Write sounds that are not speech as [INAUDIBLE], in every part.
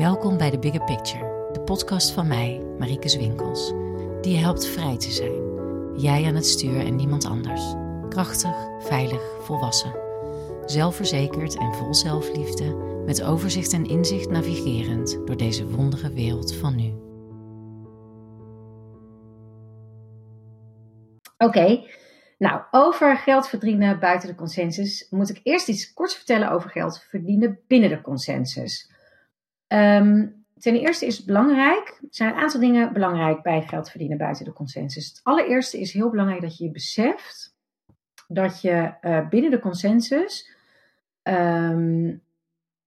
Welkom bij The Bigger Picture, de podcast van mij, Marieke Zwinkels, die je helpt vrij te zijn. Jij aan het stuur en niemand anders. Krachtig, veilig, volwassen. Zelfverzekerd en vol zelfliefde, met overzicht en inzicht navigerend door deze wondere wereld van nu. Oké, nou, over geld verdienen buiten de consensus moet ik eerst iets korts vertellen over geld verdienen binnen de consensus. Ehm, ten eerste is het belangrijk, er zijn een aantal dingen belangrijk bij geld verdienen buiten de consensus. Het allereerste is heel belangrijk dat je je beseft dat je uh, binnen de consensus um,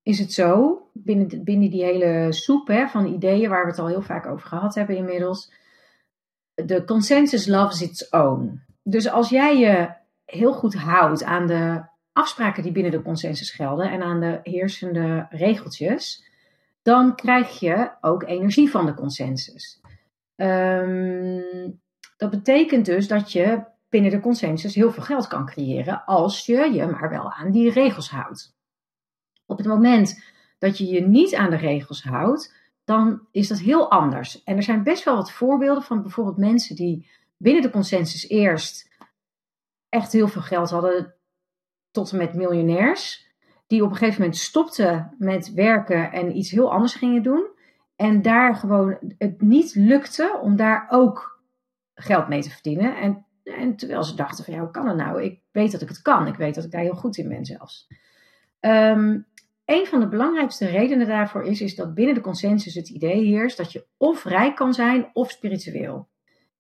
is het zo, binnen, binnen die hele soep hè, van ideeën waar we het al heel vaak over gehad hebben inmiddels, de consensus loves its own. Dus als jij je heel goed houdt aan de afspraken die binnen de consensus gelden en aan de heersende regeltjes, dan krijg je ook energie van de consensus. Um, dat betekent dus dat je binnen de consensus heel veel geld kan creëren als je je maar wel aan die regels houdt. Op het moment dat je je niet aan de regels houdt, dan is dat heel anders. En er zijn best wel wat voorbeelden van bijvoorbeeld mensen die binnen de consensus eerst echt heel veel geld hadden, tot en met miljonairs die op een gegeven moment stopten met werken en iets heel anders gingen doen. En daar gewoon het niet lukte om daar ook geld mee te verdienen. En, en terwijl ze dachten van ja, hoe kan het nou? Ik weet dat ik het kan. Ik weet dat ik daar heel goed in ben zelfs. Um, een van de belangrijkste redenen daarvoor is, is dat binnen de consensus het idee heerst dat je of rijk kan zijn of spiritueel.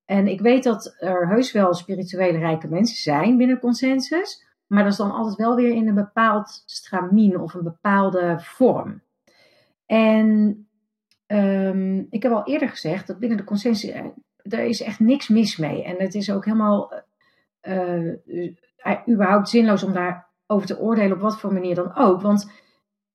En ik weet dat er heus wel spirituele rijke mensen zijn binnen consensus. Maar dat is dan altijd wel weer in een bepaald stramien of een bepaalde vorm. En um, ik heb al eerder gezegd dat binnen de consensus, er eh, is echt niks mis mee. En het is ook helemaal uh, uh, überhaupt zinloos om daarover te oordelen op wat voor manier dan ook. Want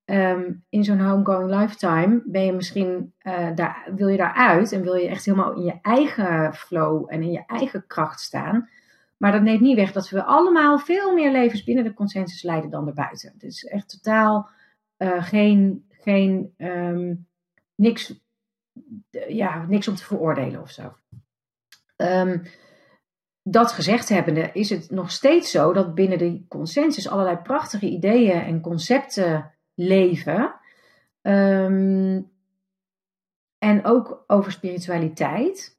um, in zo'n homegoing lifetime ben je misschien, daar, wil je daaruit en wil je echt helemaal in je eigen flow en in je eigen kracht staan. Maar dat neemt niet weg dat we allemaal veel meer levens binnen de consensus leiden dan erbuiten. Het is echt totaal uh, geen, geen um, niks, ja, niks om te veroordelen of zo. Um, dat gezegd hebbende is het nog steeds zo dat binnen de consensus allerlei prachtige ideeën en concepten leven. Um, en ook over spiritualiteit.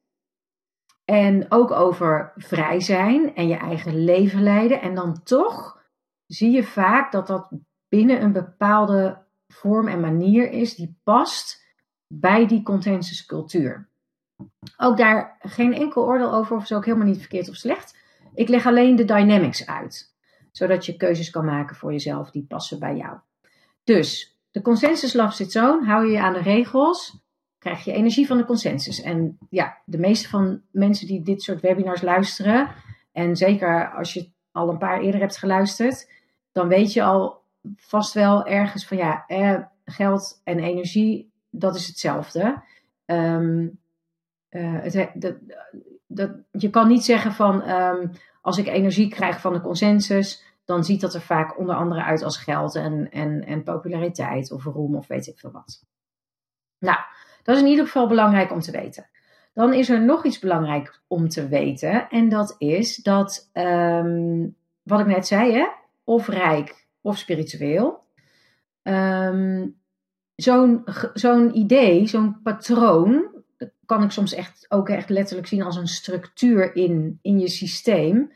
En ook over vrij zijn en je eigen leven leiden. En dan toch zie je vaak dat dat binnen een bepaalde vorm en manier is die past bij die consensuscultuur. Ook daar geen enkel oordeel over, of is ook helemaal niet verkeerd of slecht. Ik leg alleen de dynamics uit, zodat je keuzes kan maken voor jezelf die passen bij jou. Dus de consensus loves its own, hou je je aan de regels, krijg je energie van de consensus. En ja, de meeste van mensen die dit soort webinars luisteren, en zeker als je al een paar eerder hebt geluisterd, dan weet je al vast wel ergens van ja, eh, geld en energie, dat is hetzelfde. Um, uh, het, dat, dat, je kan niet zeggen van um, als ik energie krijg van de consensus, dan ziet dat er vaak onder andere uit als geld en, en, en populariteit of roem of weet ik veel wat. Nou, dat is in ieder geval belangrijk om te weten. Dan is er nog iets belangrijk om te weten. En dat is dat, um, wat ik net zei, hè, of rijk of spiritueel. Um, zo'n zo'n idee, zo'n patroon, kan ik soms echt ook echt letterlijk zien als een structuur in, in je systeem.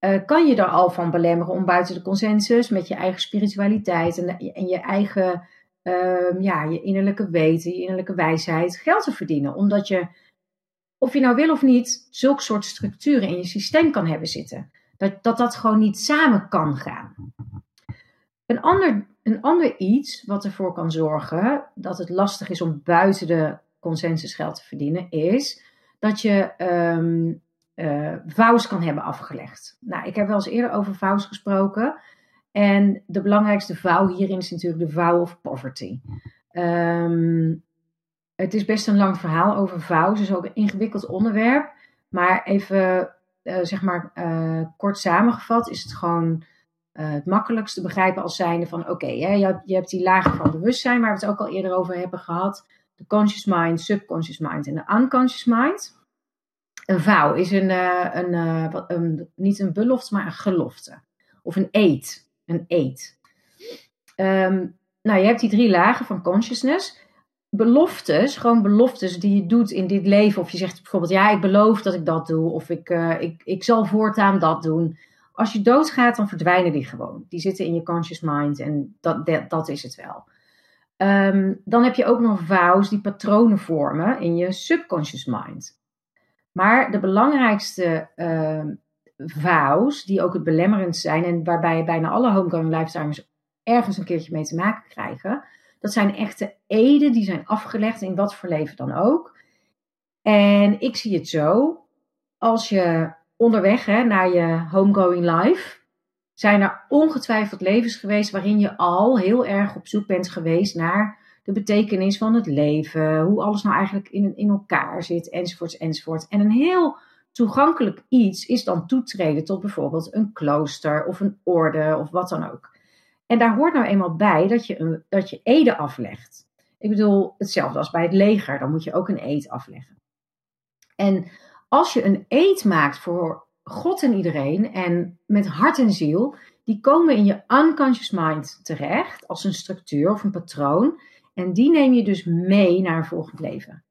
Uh, kan je er al van belemmeren om buiten de consensus met je eigen spiritualiteit en, en je eigen uh, ja, je innerlijke weten, je innerlijke wijsheid geld te verdienen. Omdat je, of je nou wil of niet, zulke soort structuren in je systeem kan hebben zitten. Dat dat, dat gewoon niet samen kan gaan. Een ander, een ander iets wat ervoor kan zorgen dat het lastig is om buiten de consensus geld te verdienen, is dat je um, kan hebben afgelegd. Nou, ik heb wel eens eerder over vows gesproken. En de belangrijkste vouw hierin is natuurlijk de vow of poverty. Um, het is best een lang verhaal over vows, dus ook een ingewikkeld onderwerp. Maar even, uh, zeg maar, uh, kort samengevat is het gewoon uh, het makkelijkst te begrijpen als zijnde van oké, je, je, hebt die lagen van bewustzijn waar we het ook al eerder over hebben gehad. De conscious mind, subconscious mind en de unconscious mind. Een vow is een, een, een, niet een belofte, maar een gelofte. Of een eed. Een eed. Um, nou, je hebt die drie lagen van consciousness. Beloftes, gewoon beloftes die je doet in dit leven. Of je zegt bijvoorbeeld, ja, ik beloof dat ik dat doe. Of ik, uh, ik, ik zal voortaan dat doen. Als je doodgaat, dan verdwijnen die gewoon. Die zitten in je conscious mind en dat, dat, is het wel. Um, dan heb je ook nog vows die patronen vormen in je subconscious mind. Maar de belangrijkste uh, vows, die ook het belemmerend zijn en waarbij bijna alle homegoing lifetimers ergens een keertje mee te maken krijgen, dat zijn echte eden die zijn afgelegd in wat voor leven dan ook. En ik zie het zo, als je onderweg hè, naar je homegoing life, zijn er ongetwijfeld levens geweest waarin je al heel erg op zoek bent geweest naar de betekenis van het leven, hoe alles nou eigenlijk in, in elkaar zit, enzovoorts, enzovoort. En een heel toegankelijk iets is dan toetreden tot bijvoorbeeld een klooster of een orde of wat dan ook. En daar hoort nou eenmaal bij dat je, een, dat je ede aflegt. Ik bedoel, hetzelfde als bij het leger, dan moet je ook een eed afleggen. En als je een eed maakt voor God en iedereen en met hart en ziel, die komen in je unconscious mind terecht als een structuur of een patroon. En die neem je dus mee naar een volgend leven.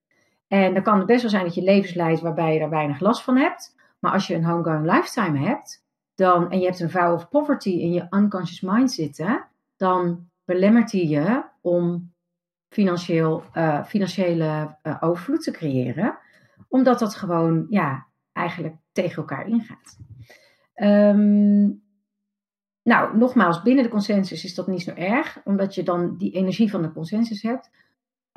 En dan kan het best wel zijn dat je levens leidt waarbij je daar weinig last van hebt. Maar als je een homegoing lifetime hebt, dan, en je hebt een vow of poverty in je unconscious mind zitten, dan belemmert die je om financieel, uh, financiële uh, overvloed te creëren. Omdat dat gewoon, ja, eigenlijk tegen elkaar ingaat. Um, nou, nogmaals, binnen de consensus is dat niet zo erg, omdat je dan die energie van de consensus hebt.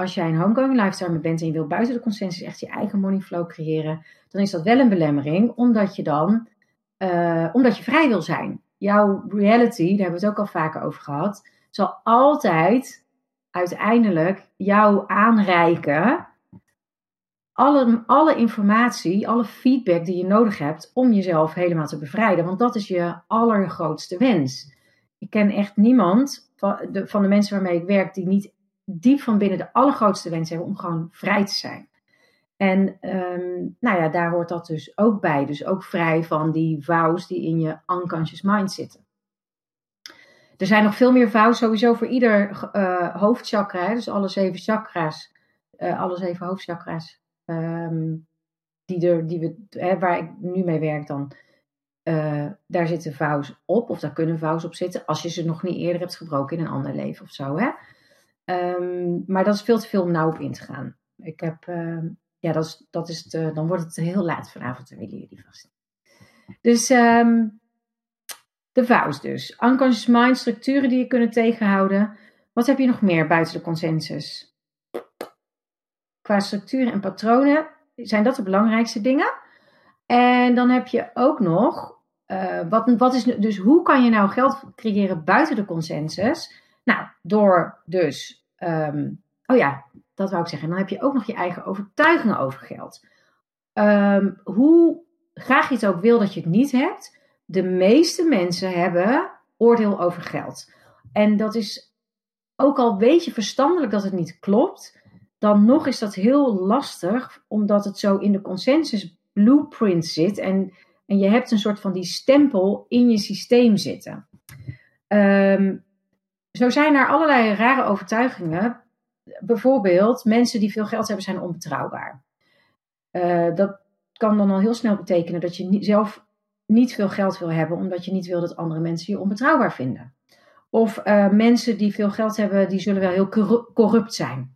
Als jij een homegoing lifestyle bent en je wil buiten de consensus echt je eigen money flow creëren, dan is dat wel een belemmering, omdat je dan, uh, omdat je vrij wil zijn. Jouw reality, daar hebben we het ook al vaker over gehad, zal altijd uiteindelijk jou aanreiken alle, alle informatie, alle feedback die je nodig hebt om jezelf helemaal te bevrijden. Want dat is je allergrootste wens. Ik ken echt niemand van de, van de mensen waarmee ik werk die niet diep van binnen de allergrootste wens hebben om gewoon vrij te zijn. En um, nou ja, daar hoort dat dus ook bij. Dus ook vrij van die vows die in je unconscious mind zitten. Er zijn nog veel meer vows sowieso voor ieder uh, hoofdchakra. Dus alle zeven chakra's, uh, alle zeven hoofdchakra's um, die er, die we, hè, waar ik nu mee werk dan, uh, daar zitten vouws op, of daar kunnen vouws op zitten, als je ze nog niet eerder hebt gebroken in een ander leven of zo. Hè? Um, maar dat is veel te veel om op in te gaan. Ik heb, uh, ja, dat is, dat is te, dan wordt het heel laat vanavond, dan willen jullie vast. Dus um, de vouws dus. Unconscious mind, structuren die je kunnen tegenhouden. Wat heb je nog meer buiten de consensus? qua structuren en patronen zijn dat de belangrijkste dingen. En dan heb je ook nog, uh, wat, wat is, dus hoe kan je nou geld creëren buiten de consensus? Nou, door dus, um, oh ja, dat wou ik zeggen. Dan heb je ook nog je eigen overtuigingen over geld. Um, hoe graag je het ook wil dat je het niet hebt, de meeste mensen hebben oordeel over geld. En dat is ook al weet je verstandelijk dat het niet klopt, dan nog is dat heel lastig, omdat het zo in de consensus blueprint zit en, en je hebt een soort van die stempel in je systeem zitten. Um, zo zijn er allerlei rare overtuigingen. Bijvoorbeeld, mensen die veel geld hebben zijn onbetrouwbaar. Uh, dat kan dan al heel snel betekenen dat je zelf niet veel geld wil hebben, omdat je niet wil dat andere mensen je onbetrouwbaar vinden. Of uh, mensen die veel geld hebben, die zullen wel heel corrupt zijn.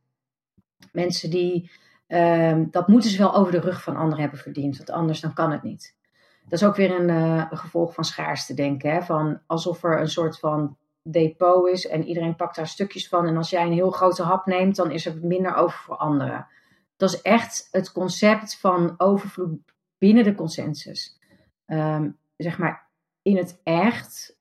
Mensen die, um, dat moeten ze wel over de rug van anderen hebben verdiend, want anders dan kan het niet. Dat is ook weer een, een gevolg van schaarste denken. Hè? Van alsof er een soort van depot is en iedereen pakt daar stukjes van. En als jij een heel grote hap neemt, dan is er minder over voor anderen. Dat is echt het concept van overvloed binnen de consensus. Um, zeg maar, in het echt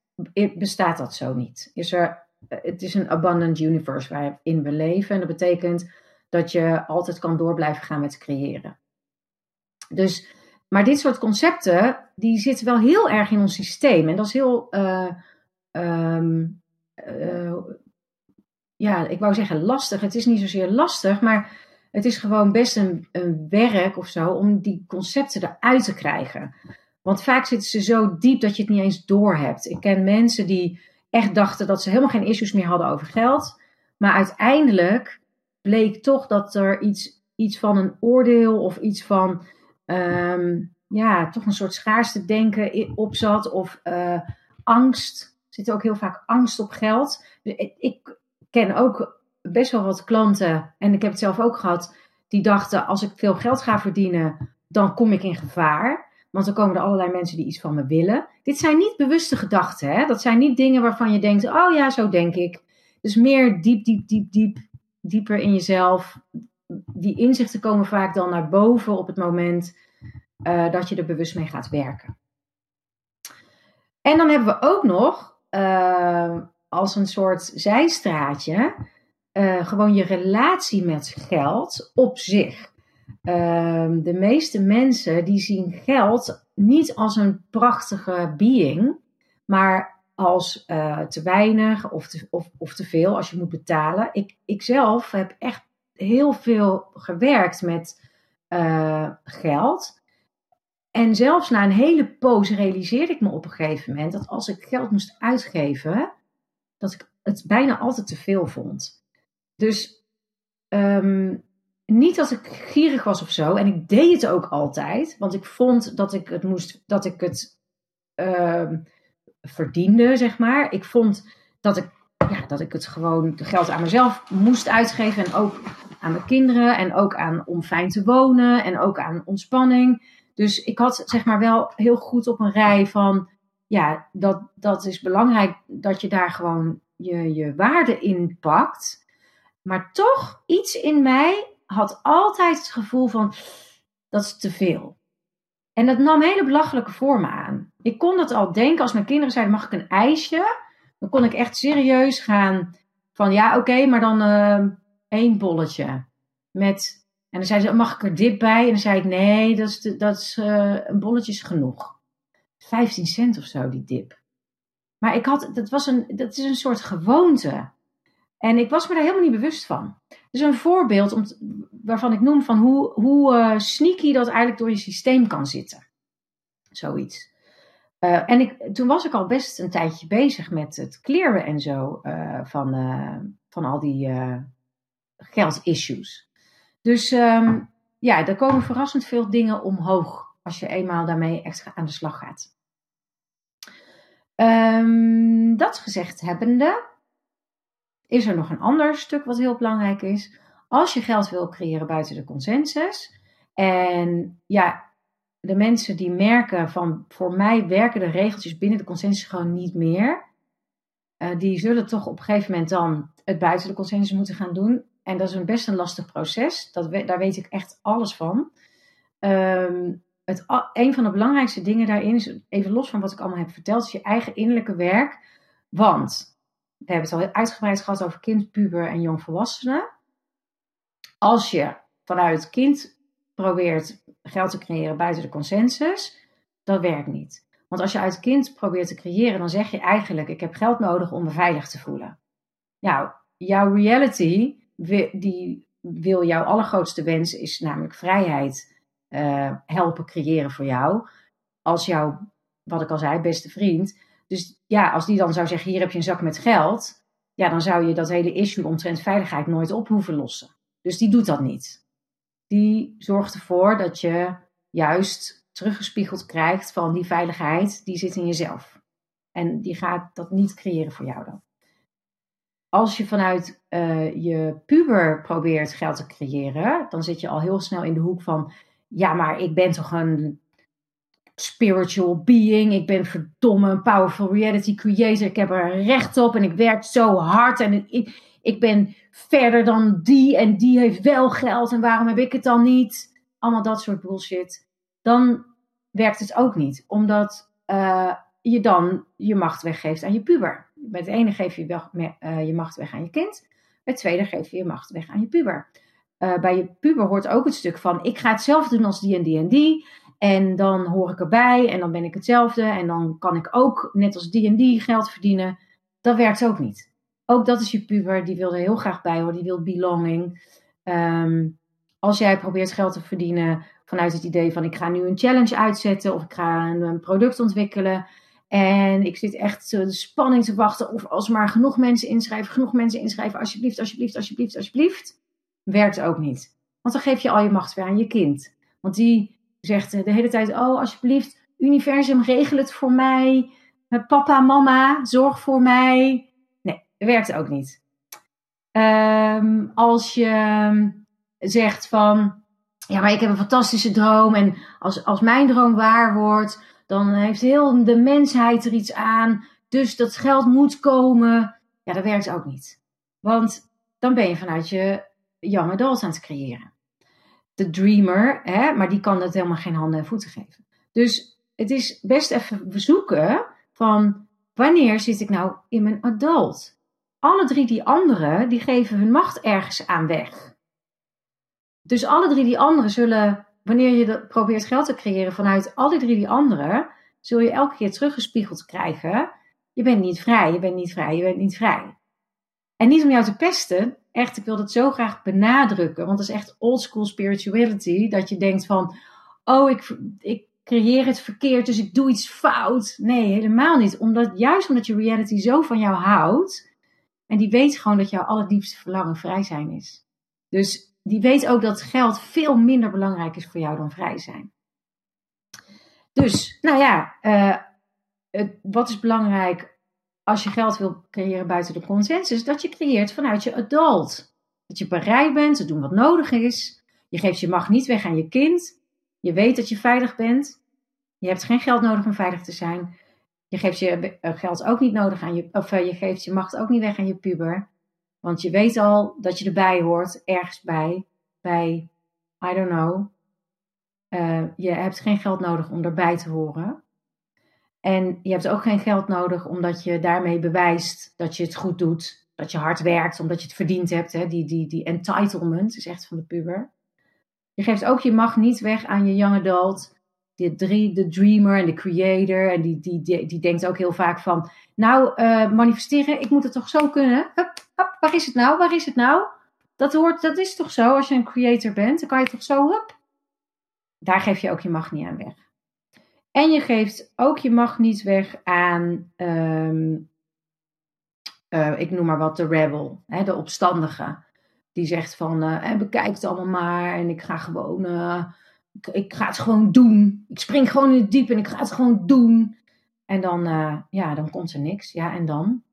bestaat dat zo niet. Is er, het is een abundant universe waarin we leven. En dat betekent dat je altijd kan door blijven gaan met creëren. Dus, maar dit soort concepten, die zitten wel heel erg in ons systeem. En dat is heel, uh, ehm, eh, ja, ik wou zeggen lastig. Het is niet zozeer lastig, maar het is gewoon best een, werk of zo om die concepten eruit te krijgen. Want vaak zitten ze zo diep dat je het niet eens doorhebt. Ik ken mensen die echt dachten dat ze helemaal geen issues meer hadden over geld. Maar uiteindelijk bleek toch dat er iets, iets van een oordeel of iets van ehm, ja, toch een soort schaarste denken op zat. Of uh, angst. Zit ook heel vaak angst op geld. Ik ken ook best wel wat klanten, en ik heb het zelf ook gehad, die dachten: als ik veel geld ga verdienen, dan kom ik in gevaar. Want dan komen er allerlei mensen die iets van me willen. Dit zijn niet bewuste gedachten. Hè? Dat zijn niet dingen waarvan je denkt: oh ja, zo denk ik. Dus meer diep, diep, diep, diep, dieper in jezelf. Die inzichten komen vaak dan naar boven op het moment uh, dat je er bewust mee gaat werken. En dan hebben we ook nog uh, als een soort zijstraatje uh, gewoon je relatie met geld op zich. Ehm, de meeste mensen die zien geld niet als een prachtige being, maar als uh, te weinig of te, of, of te veel als je moet betalen. Ik, ik zelf heb echt heel veel gewerkt met uh, geld. En zelfs na een hele poos realiseerde ik me op een gegeven moment dat als ik geld moest uitgeven, dat ik het bijna altijd te veel vond. Dus um, niet dat ik gierig was of zo. En ik deed het ook altijd. Want ik vond dat ik het moest, dat ik het uh, verdiende, zeg maar. Ik vond dat ik, ja, dat ik het gewoon geld aan mezelf moest uitgeven. En ook aan mijn kinderen. En ook aan om fijn te wonen. En ook aan ontspanning. Dus ik had zeg maar wel heel goed op een rij van. Ja, dat, dat is belangrijk dat je daar gewoon je, je waarde in pakt. Maar toch, iets in mij had altijd het gevoel van, dat is te veel. En dat nam hele belachelijke vormen aan. Ik kon dat al denken als mijn kinderen zeiden, mag ik een ijsje? Dan kon ik echt serieus gaan van, ja oké, maar dan uh, één bolletje. Met, en dan zei ze, mag ik er dip bij? En dan zei ik, nee, dat is, dat is uh, een bolletje is genoeg. 15 cent of zo, die dip. Maar ik had, dat, was een, dat is een soort gewoonte. En ik was me daar helemaal niet bewust van. Dus een voorbeeld om waarvan ik noem van hoe, hoe uh, sneaky dat eigenlijk door je systeem kan zitten. Zoiets. Uh, en ik, toen was ik al best een tijdje bezig met het clearen en zo van, van al die geldissues. Dus um, ja, er komen verrassend veel dingen omhoog als je eenmaal daarmee echt aan de slag gaat. Um, dat gezegd hebbende, is er nog een ander stuk wat heel belangrijk is. Als je geld wil creëren buiten de consensus. En ja, de mensen die merken van voor mij werken de regeltjes binnen de consensus gewoon niet meer. Uh, die zullen toch op een gegeven moment dan het buiten de consensus moeten gaan doen. En dat is een best een lastig proces. Dat daar weet ik echt alles van. Um, het, een van de belangrijkste dingen daarin is, even los van wat ik allemaal heb verteld, is je eigen innerlijke werk. Want we hebben het al uitgebreid gehad over kind, puber en jongvolwassenen. Als je vanuit kind probeert geld te creëren buiten de consensus, dat werkt niet. Want als je uit kind probeert te creëren, dan zeg je eigenlijk: Ik heb geld nodig om me veilig te voelen. Nou, jouw reality, die wil jouw allergrootste wens, is namelijk vrijheid uh, helpen creëren voor jou. Als jouw, wat ik al zei, beste vriend dus ja, als die dan zou zeggen: hier heb je een zak met geld. Ja, dan zou je dat hele issue omtrent veiligheid nooit op hoeven lossen. Dus die doet dat niet. Die zorgt ervoor dat je juist teruggespiegeld krijgt van die veiligheid, die zit in jezelf. En die gaat dat niet creëren voor jou dan. Als je vanuit uh, je puber probeert geld te creëren, dan zit je al heel snel in de hoek van: ja, maar ik ben toch een spiritual being. Ik ben verdomme een powerful reality creator. Ik heb er recht op en ik werk zo hard. En ik, ik ben verder dan die en die heeft wel geld. En waarom heb ik het dan niet? Allemaal dat soort bullshit. Dan werkt het ook niet. Omdat uh, je dan je macht weggeeft aan je puber. Bij het ene geef je uh, je macht weg aan je kind. Bij het tweede geef je je macht weg aan je puber. Uh, bij je puber hoort ook het stuk van: ik ga het zelf doen als die en die en die. En dan hoor ik erbij en dan ben ik hetzelfde. En dan kan ik ook net als die en die geld verdienen. Dat werkt ook niet. Ook dat is je puber, die wil er heel graag bij horen. Die wil belonging. Ehm, als jij probeert geld te verdienen vanuit het idee van ik ga nu een challenge uitzetten of ik ga een product ontwikkelen. En ik zit echt de spanning te wachten of als maar genoeg mensen inschrijven, genoeg mensen inschrijven, alsjeblieft, alsjeblieft, alsjeblieft, alsjeblieft. Werkt ook niet. Want dan geef je al je macht weer aan je kind. Want die zegt de hele tijd, oh alsjeblieft, universum, regel het voor mij. Papa, mama, zorg voor mij. Nee, werkt ook niet. Um, als je zegt van, ja, maar ik heb een fantastische droom en als, als mijn droom waar wordt, dan heeft heel de mensheid er iets aan. Dus dat geld moet komen. Ja, dat werkt ook niet. Want dan ben je vanuit je young adult aan het creëren. De dreamer, hè, maar die kan dat helemaal geen handen en voeten geven. Dus het is best even zoeken van wanneer zit ik nou in mijn adult? Alle drie die anderen, die geven hun macht ergens aan weg. Dus alle drie die anderen zullen wanneer je probeert geld te creëren vanuit alle drie die anderen, zul je elke keer teruggespiegeld krijgen: je bent niet vrij, je bent niet vrij, je bent niet vrij. En niet om jou te pesten, echt, ik wil dat zo graag benadrukken, want het is echt old school spirituality, dat je denkt van, oh, ik, ik creëer het verkeerd, dus ik doe iets fout. Nee, helemaal niet. Omdat, juist omdat je reality zo van jou houdt, en die weet gewoon dat jouw allerdiepste verlangen vrij zijn is. Dus die weet ook dat geld veel minder belangrijk is voor jou dan vrij zijn. Dus, nou ja, het, wat is belangrijk als je geld wil creëren buiten de consensus? Dat je creëert vanuit je adult. Dat je bereid bent te doen wat nodig is. Je geeft je macht niet weg aan je kind. Je weet dat je veilig bent. Je hebt geen geld nodig om veilig te zijn. Je geeft je eh, geld ook niet nodig aan je, of eh, je geeft je macht ook niet weg aan je puber. Want je weet al dat je erbij hoort, ergens bij, bij, I don't know. Uh, je hebt geen geld nodig om erbij te horen. En je hebt ook geen geld nodig omdat je daarmee bewijst dat je het goed doet. Dat je hard werkt, omdat je het verdiend hebt. Hè? Die, die, die entitlement is echt van de puber. Je geeft ook je macht niet weg aan je young adult. De, de dreamer en de creator. En die, die, die, die denkt ook heel vaak van... Nou, uh, manifesteren, ik moet het toch zo kunnen? Waar is het nou? Waar is het nou? Dat, hoort, dat is toch zo? Als je een creator bent, dan kan je toch zo... Hup. Daar geef je ook je macht niet aan weg. En je geeft ook je macht niet weg aan... Um, uh, ik noem maar wat, de rebel. Hè, de opstandige. Die zegt van, uh, bekijk het allemaal maar. En ik ga gewoon... Uh, ik, ik, ga het gewoon doen. Ik spring gewoon in het diep en ik ga het gewoon doen. En dan, ja, dan komt er niks. Ja, en dan?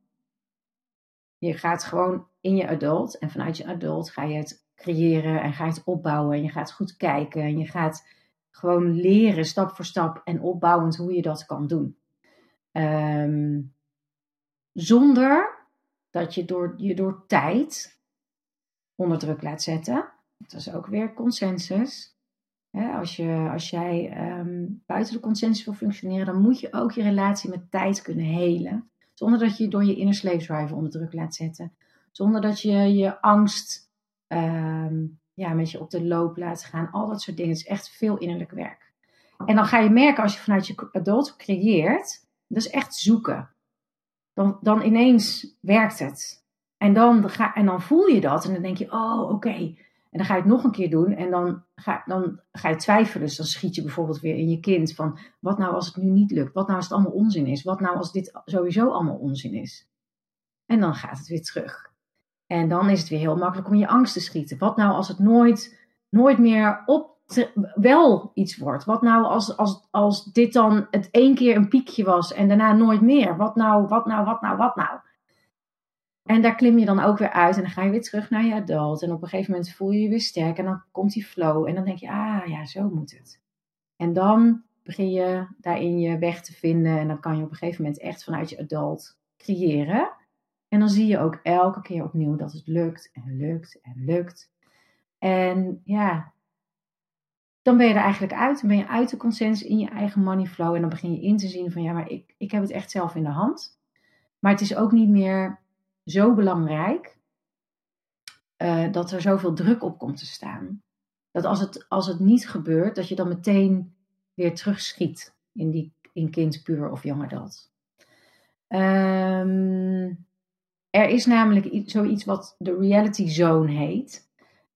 Je gaat gewoon in je adult en vanuit je adult ga je het creëren en ga je het opbouwen. En je gaat goed kijken en je gaat gewoon leren stap voor stap en opbouwend hoe je dat kan doen. Um, zonder dat je door, je door tijd onder druk laat zetten. Dat is ook weer consensus als, je, als jij um, buiten de consensus wil functioneren, dan moet je ook je relatie met tijd kunnen helen. Zonder dat je door je inner slave drive onder druk laat zetten. Zonder dat je je angst um, ja, met je op de loop laat gaan. Al dat soort dingen. Het is echt veel innerlijk werk. En dan ga je merken als je vanuit je adult creëert. Dat is echt zoeken. Dan, dan ineens werkt het. En dan, ga, en dan voel je dat. En dan denk je, oh oké. En dan ga je het nog een keer doen en dan ga, dan ga je twijfelen. Dus dan schiet je bijvoorbeeld weer in je kind van, wat nou als het nu niet lukt? Wat nou als het allemaal onzin is? Wat nou als dit sowieso allemaal onzin is? En dan gaat het weer terug. En dan is het weer heel makkelijk om je angst te schieten. Wat nou als het nooit, nooit meer op wel iets wordt? Wat nou als, als, als dit dan het één keer een piekje was en daarna nooit meer? Wat nou, wat nou, wat nou, wat nou? En daar klim je dan ook weer uit en dan ga je weer terug naar je adult. En op een gegeven moment voel je je weer sterk en dan komt die flow. En dan denk je, ah ja, zo moet het. En dan begin je daarin je weg te vinden. En dan kan je op een gegeven moment echt vanuit je adult creëren. En dan zie je ook elke keer opnieuw dat het lukt en lukt en lukt. En ja, dan ben je er eigenlijk uit. Dan ben je uit de consensus in je eigen money flow. En dan begin je in te zien van ja, maar ik, ik heb het echt zelf in de hand. Maar het is ook niet meer zo belangrijk uh, dat er zoveel druk op komt te staan. Dat als het, als het niet gebeurt, dat je dan meteen weer terugschiet in, die, in kind, puur of young adult. Ehm, er is namelijk zoiets wat de reality zone heet.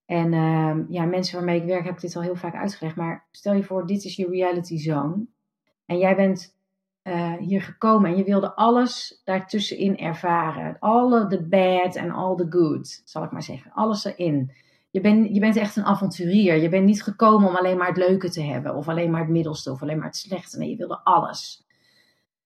En ehm, ja, mensen waarmee ik werk heb ik dit al heel vaak uitgelegd. Maar stel je voor, dit is je reality zone. En jij bent uh, hier gekomen en je wilde alles daartussenin ervaren. Alle de bad en all the good, zal ik maar zeggen. Alles erin. Je, ben, je bent echt een avonturier. Je bent niet gekomen om alleen maar het leuke te hebben. Of alleen maar het middelste of alleen maar het slechte. Nee, je wilde alles.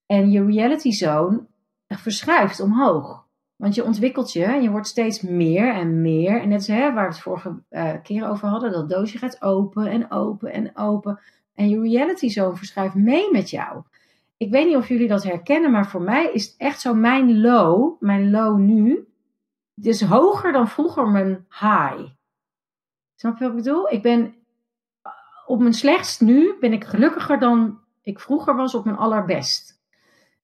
En je reality zone verschuift omhoog. Want je ontwikkelt je en je wordt steeds meer en meer. En net is waar we het vorige uh, keer over hadden. Dat doosje gaat open en open en open. En je reality zone verschuift mee met jou. Ik weet niet of jullie dat herkennen, maar voor mij is het echt zo mijn low, mijn low nu, het is hoger dan vroeger mijn high. Snap je wat ik bedoel? Ik ben op mijn slechtst nu ben ik gelukkiger dan ik vroeger was op mijn allerbest.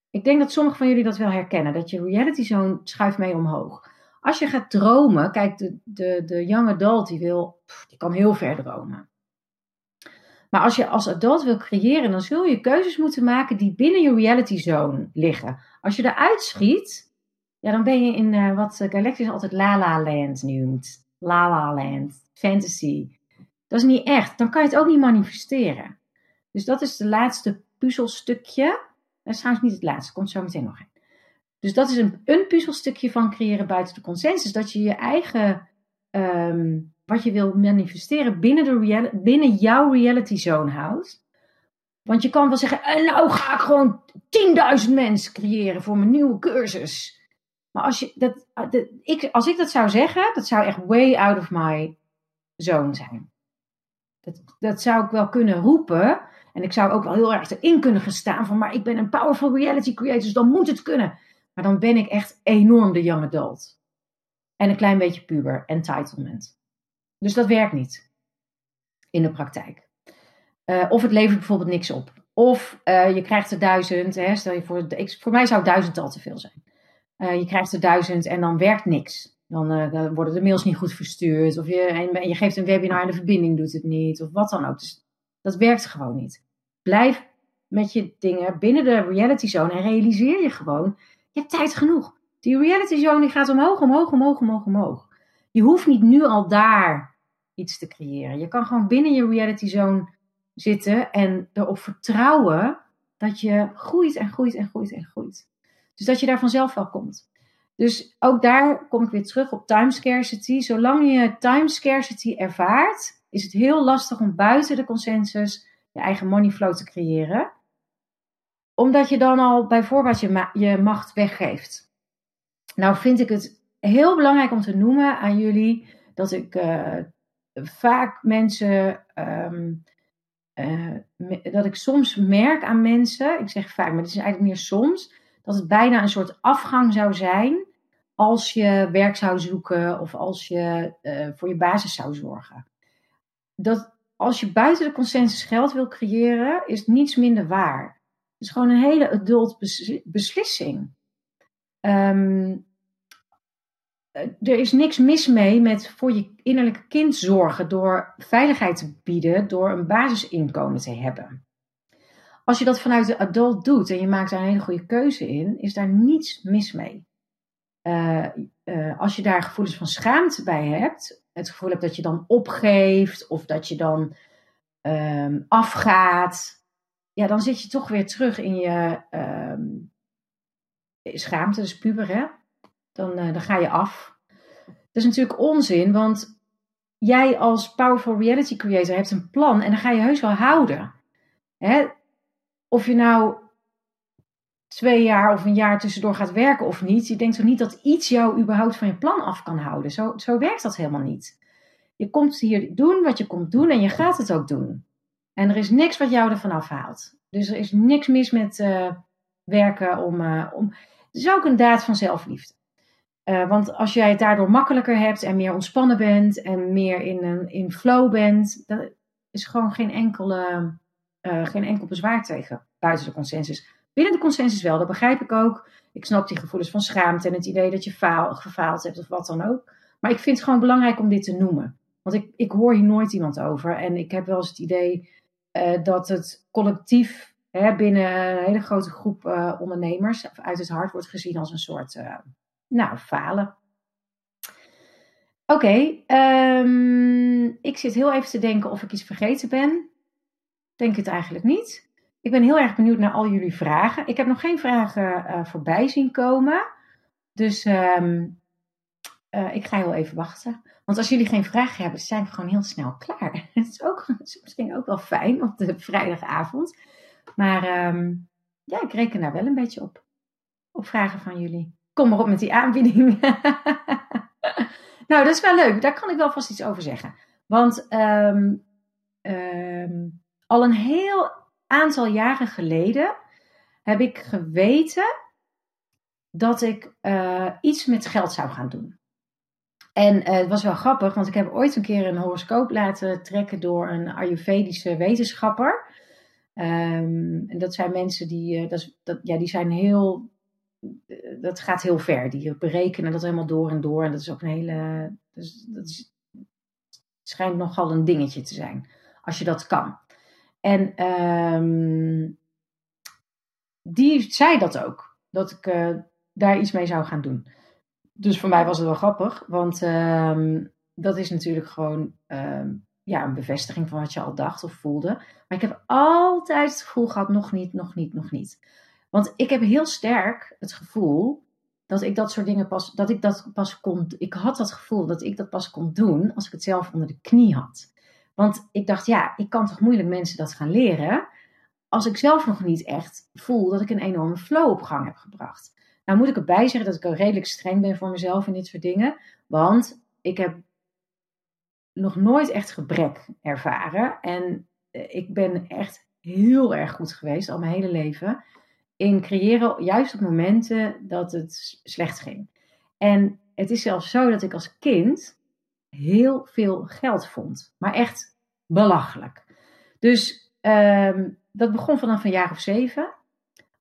Ik denk dat sommigen van jullie dat wel herkennen, dat je reality zone schuift mee omhoog. Als je gaat dromen, kijk, de, de, de young adult die wil, die kan heel ver dromen. Maar als je als adult wil creëren, dan zul je keuzes moeten maken die binnen je reality zone liggen. Als je eruit schiet, ja, dan ben je in uh, wat Galactus altijd La La Land noemt. La La Land, fantasy. Dat is niet echt. Dan kan je het ook niet manifesteren. Dus dat is het laatste puzzelstukje. Dat is trouwens niet het laatste, komt zo meteen nog in. Dus dat is een, een puzzelstukje van creëren buiten de consensus. Dat je je eigen um, wat je wil manifesteren binnen, de binnen jouw reality zone houdt. Want je kan wel zeggen, en nou ga ik gewoon 10.000 mensen creëren voor mijn nieuwe cursus. Maar als, je, dat, dat, ik, als ik dat zou zeggen, dat zou echt way out of my zone zijn. Dat, dat zou ik wel kunnen roepen. En ik zou ook wel heel erg erin kunnen gaan staan van, maar ik ben een powerful reality creator, dus dan moet het kunnen. Maar dan ben ik echt enorm de young adult. En een klein beetje puber, entitlement. Dus dat werkt niet in de praktijk. Uh, of het levert bijvoorbeeld niks op. Of uh, je krijgt er duizend. Hè, stel je voor, voor mij zou duizend al te veel zijn. Uh, je krijgt er duizend en dan werkt niks. Dan, dan, worden de mails niet goed verstuurd. Of je, je geeft een webinar en de verbinding doet het niet. Of wat dan ook. Dus dat werkt gewoon niet. Blijf met je dingen binnen de reality zone en realiseer je gewoon, je hebt tijd genoeg. Die reality zone die gaat omhoog, omhoog, omhoog, omhoog, omhoog. Je hoeft niet nu al daar iets te creëren. Je kan gewoon binnen je reality zone zitten en erop vertrouwen dat je groeit en groeit en groeit en groeit. Dus dat je daar vanzelf wel komt. Dus ook daar kom ik weer terug op time scarcity. Zolang je time scarcity ervaart, is het heel lastig om buiten de consensus je eigen money flow te creëren. Omdat je dan al bijvoorbeeld je, je macht weggeeft. Nou vind ik het heel belangrijk om te noemen aan jullie dat ik uh, vaak mensen, um, uh, dat ik soms merk aan mensen, ik zeg vaak, maar het is eigenlijk meer soms, dat het bijna een soort afgang zou zijn als je werk zou zoeken of als je uh, voor je basis zou zorgen. Dat als je buiten de consensus geld wil creëren, is niets minder waar. Het is gewoon een hele adult beslissing. Um, eh, er is niks mis mee met voor je innerlijke kind zorgen door veiligheid te bieden, door een basisinkomen te hebben. Als je dat vanuit de adult doet en je maakt daar een hele goede keuze in, is daar niets mis mee. Uh, uh, als je daar gevoelens van schaamte bij hebt, het gevoel hebt dat je dan opgeeft of dat je dan um, afgaat, ja, dan zit je toch weer terug in je um, schaamte, dus puber, hè? Dan, uh, dan ga je af. Dat is natuurlijk onzin, want jij als powerful reality creator hebt een plan en dan ga je heus wel houden. Hè? Of je nou twee jaar of een jaar tussendoor gaat werken of niet, je denkt toch niet dat iets jou überhaupt van je plan af kan houden. Zo, zo werkt dat helemaal niet. Je komt hier doen wat je komt doen en je gaat het ook doen. En er is niks wat jou ervan afhaalt. Dus er is niks mis met uh, werken om, uh, om. Het is ook een daad van zelfliefde. Uh, want als jij het daardoor makkelijker hebt en meer ontspannen bent en meer in, een, in flow bent, dan is gewoon geen, enkele, uh, geen enkel bezwaar tegen buiten de consensus. Binnen de consensus wel, dat begrijp ik ook. Ik snap die gevoelens van schaamte en het idee dat je faal, gefaald hebt of wat dan ook. Maar ik vind het gewoon belangrijk om dit te noemen. Want ik, ik hoor hier nooit iemand over. En ik heb wel eens het idee eh, dat het collectief hè, binnen een hele grote groep ondernemers uit het hart wordt gezien als een soort, nou, falen. Oké, ehm, ik zit heel even te denken of ik iets vergeten ben. Denk het eigenlijk niet. Ik ben heel erg benieuwd naar al jullie vragen. Ik heb nog geen vragen voorbij zien komen. Dus um, ik ga heel even wachten. Want als jullie geen vragen hebben, zijn we gewoon heel snel klaar. [LAUGHS] Het is, ook, is misschien ook wel fijn op de vrijdagavond. Maar um, ja, ik reken daar wel een beetje op. Op vragen van jullie. Kom maar op met die aanbieding. [LAUGHS] nou, dat is wel leuk. Daar kan ik wel vast iets over zeggen. Want um, um, al een heel aantal jaren geleden heb ik geweten dat ik uh, iets met geld zou gaan doen. En uh, het was wel grappig, want ik heb ooit een keer een horoscoop laten trekken door een Ayurvedische wetenschapper. Um, en dat zijn mensen die, uh, dat, ja, die zijn heel, dat gaat heel ver. Die berekenen dat helemaal door en door. En dat is ook een hele, dus, dat is, schijnt nogal een dingetje te zijn, als je dat kan. En um, die zei dat ook, dat ik daar iets mee zou gaan doen dus voor mij was het wel grappig, want um, dat is natuurlijk gewoon um, ja, een bevestiging van wat je al dacht of voelde. Maar ik heb altijd het gevoel gehad, nog niet, nog niet, nog niet. Want ik heb heel sterk het gevoel dat ik dat soort dingen pas, dat ik dat pas kon, ik had dat gevoel dat ik dat pas kon doen als ik het zelf onder de knie had. Want ik dacht, ja, ik kan toch moeilijk mensen dat gaan leren als ik zelf nog niet echt voel dat ik een enorme flow op gang heb gebracht. Nou moet ik erbij zeggen dat ik ook redelijk streng ben voor mezelf in dit soort dingen. Want ik heb nog nooit echt gebrek ervaren. En eh, ik ben echt heel erg goed geweest, al mijn hele leven, in creëren juist op momenten dat het slecht ging. En het is zelfs zo dat ik als kind heel veel geld vond. Maar echt belachelijk. Dus um, dat begon vanaf een jaar of zeven.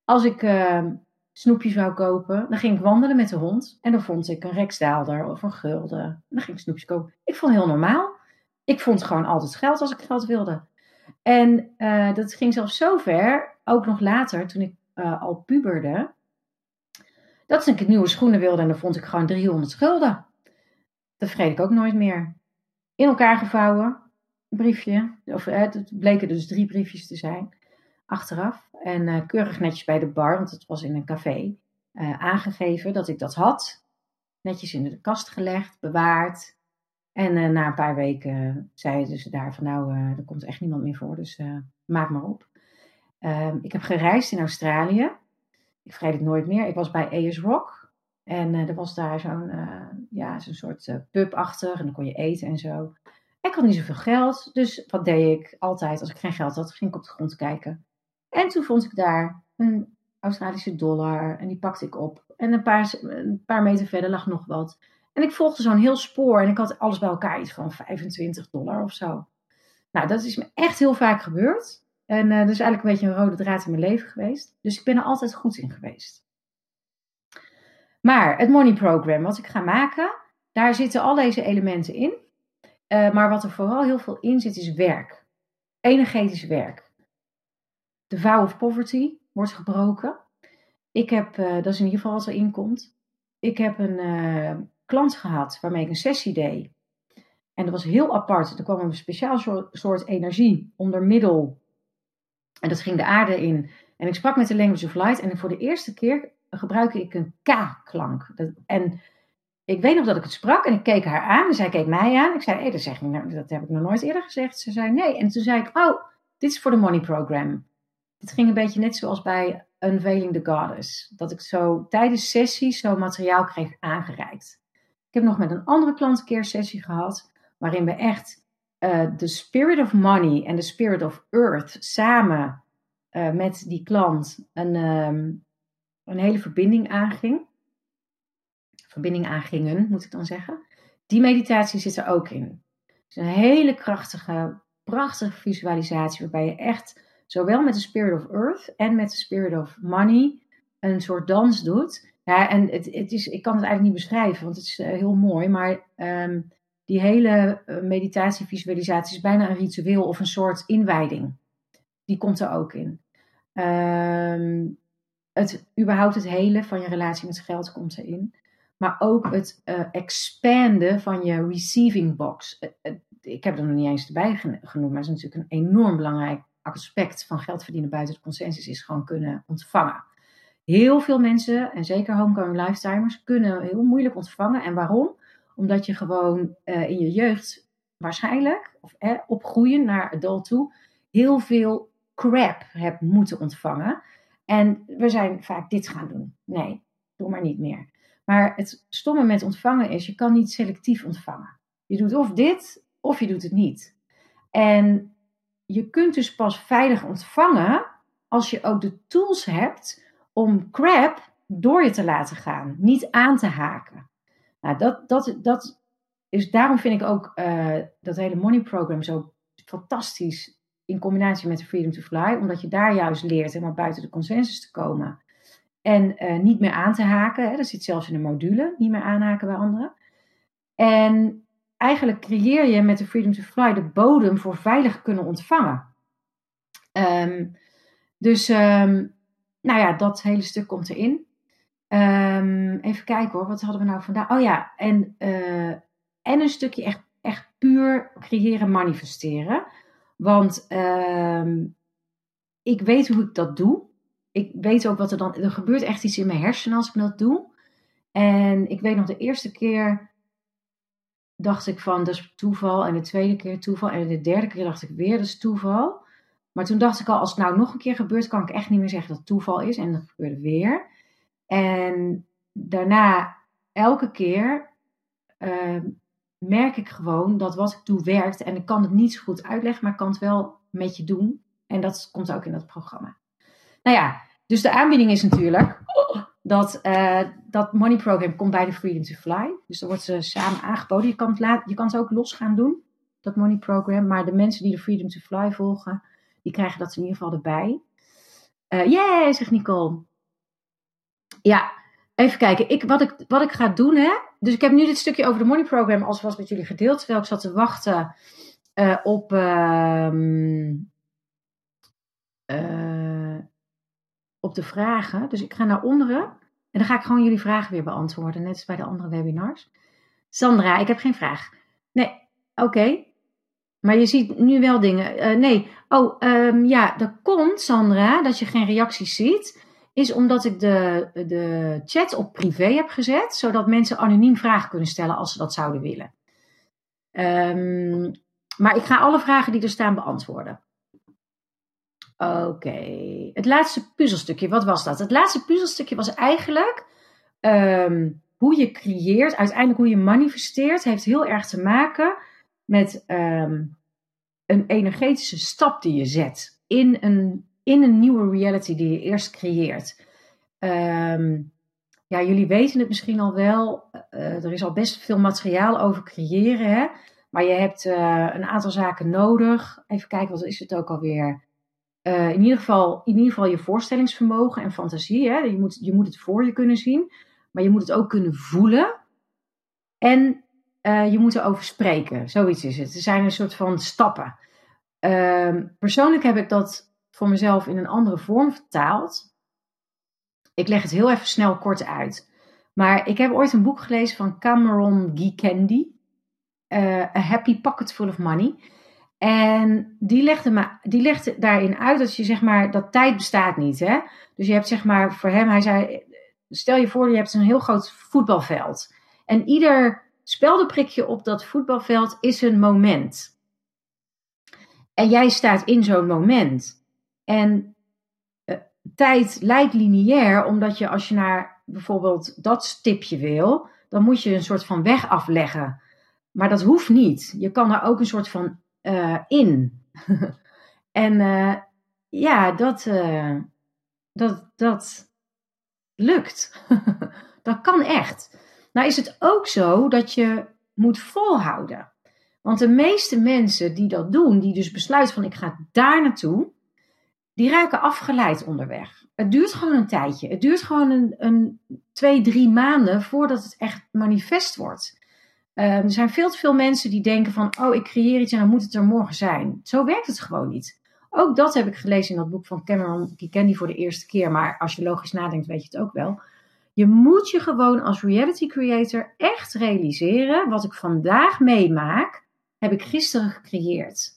Als ik uh, snoepjes wou kopen, dan ging ik wandelen met de hond en dan vond ik een reksdaalder of een gulden. En dan ging ik snoepjes kopen. Ik vond heel normaal. Ik vond gewoon altijd geld als ik geld wilde. En uh, dat ging zelfs zo ver, ook nog later, toen ik uh, al puberde, dat ik nieuwe schoenen wilde en dan vond ik gewoon 300 schulden. Dat vergeet ik ook nooit meer. In elkaar gevouwen, een briefje, of uh, het bleken dus drie briefjes te zijn achteraf. En uh, keurig netjes bij de bar, want het was in een café, aangegeven dat ik dat had. Netjes in de kast gelegd, bewaard. En na een paar weken zeiden ze daar van nou, er komt echt niemand meer voor, dus maak maar op. Ehm, ik heb gereisd in Australië. Ik vergeet het nooit meer. Ik was bij AS Rock. En er was daar zo'n ja, zo'n soort pub achter. En dan kon je eten en zo. Ik had niet zoveel geld. Dus wat deed ik altijd? Als ik geen geld had, ging ik op de grond kijken. En toen vond ik daar een Australische dollar en die pakte ik op. En een paar, een paar meter verder lag nog wat. En ik volgde zo'n heel spoor en ik had alles bij elkaar iets van 25 dollar of zo. Nou, dat is me echt heel vaak gebeurd. En uh, dat is eigenlijk een beetje een rode draad in mijn leven geweest. Dus ik ben er altijd goed in geweest. Maar het money program wat ik ga maken, daar zitten al deze elementen in. Uh, maar wat er vooral heel veel in zit is werk. Energetisch werk de vow of poverty wordt gebroken. Ik heb, uh, dat is in ieder geval wat erin komt. Ik heb een klant gehad waarmee ik een sessie deed. En dat was heel apart. Er kwam een speciaal soort, soort energie onder middel. En dat ging de aarde in. En ik sprak met de Language of Light. En voor de eerste keer gebruikte ik een K-klank. En ik weet nog dat ik het sprak en ik keek haar aan. En zij keek mij aan. Ik zei, hey, dat, zeg ik, nou, dat heb ik nog nooit eerder gezegd. Ze zei, nee. En toen zei ik, oh, dit is voor de money program. Het ging een beetje net zoals bij Unveiling the Goddess. Dat ik zo tijdens sessies zo materiaal kreeg aangereikt. Ik heb nog met een andere klant een keer sessie gehad. Waarin we echt de spirit of money en de spirit of earth samen uh, met die klant een, um, een hele verbinding aanging. Verbinding aangingen, moet ik dan zeggen. Die meditatie zit er ook in. Het is een hele krachtige, prachtige visualisatie waarbij je echt zowel met de Spirit of Earth en met de Spirit of Money een soort dans doet. Ja, en het, het is, ik kan het eigenlijk niet beschrijven, want het is uh, heel mooi, maar um, die hele uh, meditatie-visualisatie is bijna een ritueel of een soort inwijding. die komt er ook in. Ehm, het, überhaupt het hele van je relatie met geld komt erin. Maar ook het uh, expanden van je receiving box. ik heb er nog niet eens erbij genoemd, maar het is natuurlijk een enorm belangrijk aspect van geld verdienen buiten de consensus, is gewoon kunnen ontvangen. Heel veel mensen, en zeker homegrown lifetimers, kunnen heel moeilijk ontvangen. En waarom? Omdat je gewoon uh, in je jeugd waarschijnlijk, of eh, opgroeien naar adult toe, heel veel crap hebt moeten ontvangen. En we zijn vaak dit gaan doen. Nee, doe maar niet meer. Maar het stomme met ontvangen is, je kan niet selectief ontvangen. Je doet of dit, of je doet het niet. En je kunt dus pas veilig ontvangen als je ook de tools hebt om crap door je te laten gaan, niet aan te haken. Nou, dat, dat, dat is, daarom vind ik ook uh, dat hele money program zo fantastisch in combinatie met de Freedom to Fly, omdat je daar juist leert helemaal buiten de consensus te komen. En uh, niet meer aan te haken. Hè, dat zit zelfs in de module, niet meer aanhaken bij anderen. En eigenlijk creëer je met de Freedom to Fly de bodem voor veilig kunnen ontvangen. Um, dus um, nou ja, dat hele stuk komt erin. Um, even kijken hoor, wat hadden we nou vandaag? Oh ja, en, uh, en een stukje echt, echt puur creëren, manifesteren. Want um, ik weet hoe ik dat doe. Ik weet ook wat er dan. Er gebeurt echt iets in mijn hersenen als ik dat doe. En ik weet nog de eerste keer dacht ik van dat is toeval. En de tweede keer toeval. En de derde keer dacht ik weer dat is toeval. Maar toen dacht ik al, als het nou nog een keer gebeurt, kan ik echt niet meer zeggen dat het toeval is. En dat gebeurde weer. En daarna, elke keer, uh, merk ik gewoon dat wat ik doe werkt. En ik kan het niet zo goed uitleggen, maar ik kan het wel met je doen. En dat komt ook in dat programma. Nou ja, dus de aanbieding is natuurlijk dat uh, dat money program komt bij de Freedom to Fly. Dus dan wordt ze samen aangeboden. Je kan, het je kan het ook los gaan doen, dat money program. Maar de mensen die de Freedom to Fly volgen, die krijgen dat in ieder geval erbij. Uh, zegt Nicole. Ja, even kijken. Ik, wat, ik, wat ik ga doen, hè. Dus ik heb nu dit stukje over de money program als was met jullie gedeeld. Terwijl ik zat te wachten uh, op... Uh, op de vragen. Dus ik ga naar onderen. En dan ga ik gewoon jullie vragen weer beantwoorden. Net als bij de andere webinars. Sandra, ik heb geen vraag. Nee, oké. Maar je ziet nu wel dingen. Uh, nee, oh um, ja, dat komt, Sandra, dat je geen reacties ziet. Is omdat ik de, de chat op privé heb gezet. Zodat mensen anoniem vragen kunnen stellen als ze dat zouden willen. Um, maar ik ga alle vragen die er staan beantwoorden. Oké, het laatste puzzelstukje, wat was dat? Het laatste puzzelstukje was eigenlijk um, hoe je creëert, uiteindelijk hoe je manifesteert, heeft heel erg te maken met um, een energetische stap die je zet in een, in een nieuwe reality die je eerst creëert. Um, ja, jullie weten het misschien al wel, uh, er is al best veel materiaal over creëren, hè? maar je hebt uh, een aantal zaken nodig. Even kijken, wat is het ook alweer? Uh, in, ieder geval, in ieder geval je voorstellingsvermogen en fantasie. Hè? Je, moet, je moet het voor je kunnen zien, maar je moet het ook kunnen voelen. En je moet erover spreken. Zoiets is het. Er zijn een soort van stappen. Uh, persoonlijk heb ik dat voor mezelf in een andere vorm vertaald. Ik leg het heel even snel kort uit. Maar ik heb ooit een boek gelezen van Cameron Gikendi. Uh, A Happy Pocket Full of Money. En die legde, me, die legde daarin uit dat je zeg maar, dat tijd bestaat niet. Hè? Dus je hebt zeg maar, voor hem, hij zei, stel je voor je hebt een heel groot voetbalveld. En ieder speldenprikje op dat voetbalveld is een moment. En jij staat in zo'n moment. En uh, tijd lijkt lineair, omdat je als je naar bijvoorbeeld dat stipje wil, dan moet je een soort van weg afleggen. Maar dat hoeft niet. Je kan er ook een soort van uh, in. [LAUGHS] en uh, ja, dat, dat, dat lukt. [LAUGHS] dat kan echt. Nou is het ook zo dat je moet volhouden. Want de meeste mensen die dat doen, die dus besluiten van ik ga daar naartoe, die raken afgeleid onderweg. Het duurt gewoon een tijdje. Het duurt gewoon een, een twee, drie maanden voordat het echt manifest wordt. Um, er zijn veel te veel mensen die denken van, oh, ik creëer iets en dan moet het er morgen zijn. Zo werkt het gewoon niet. Ook dat heb ik gelezen in dat boek van Cameron. Ik ken die voor de eerste keer, maar als je logisch nadenkt, weet je het ook wel. Je moet je gewoon als reality creator echt realiseren: wat ik vandaag meemaak, heb ik gisteren gecreëerd.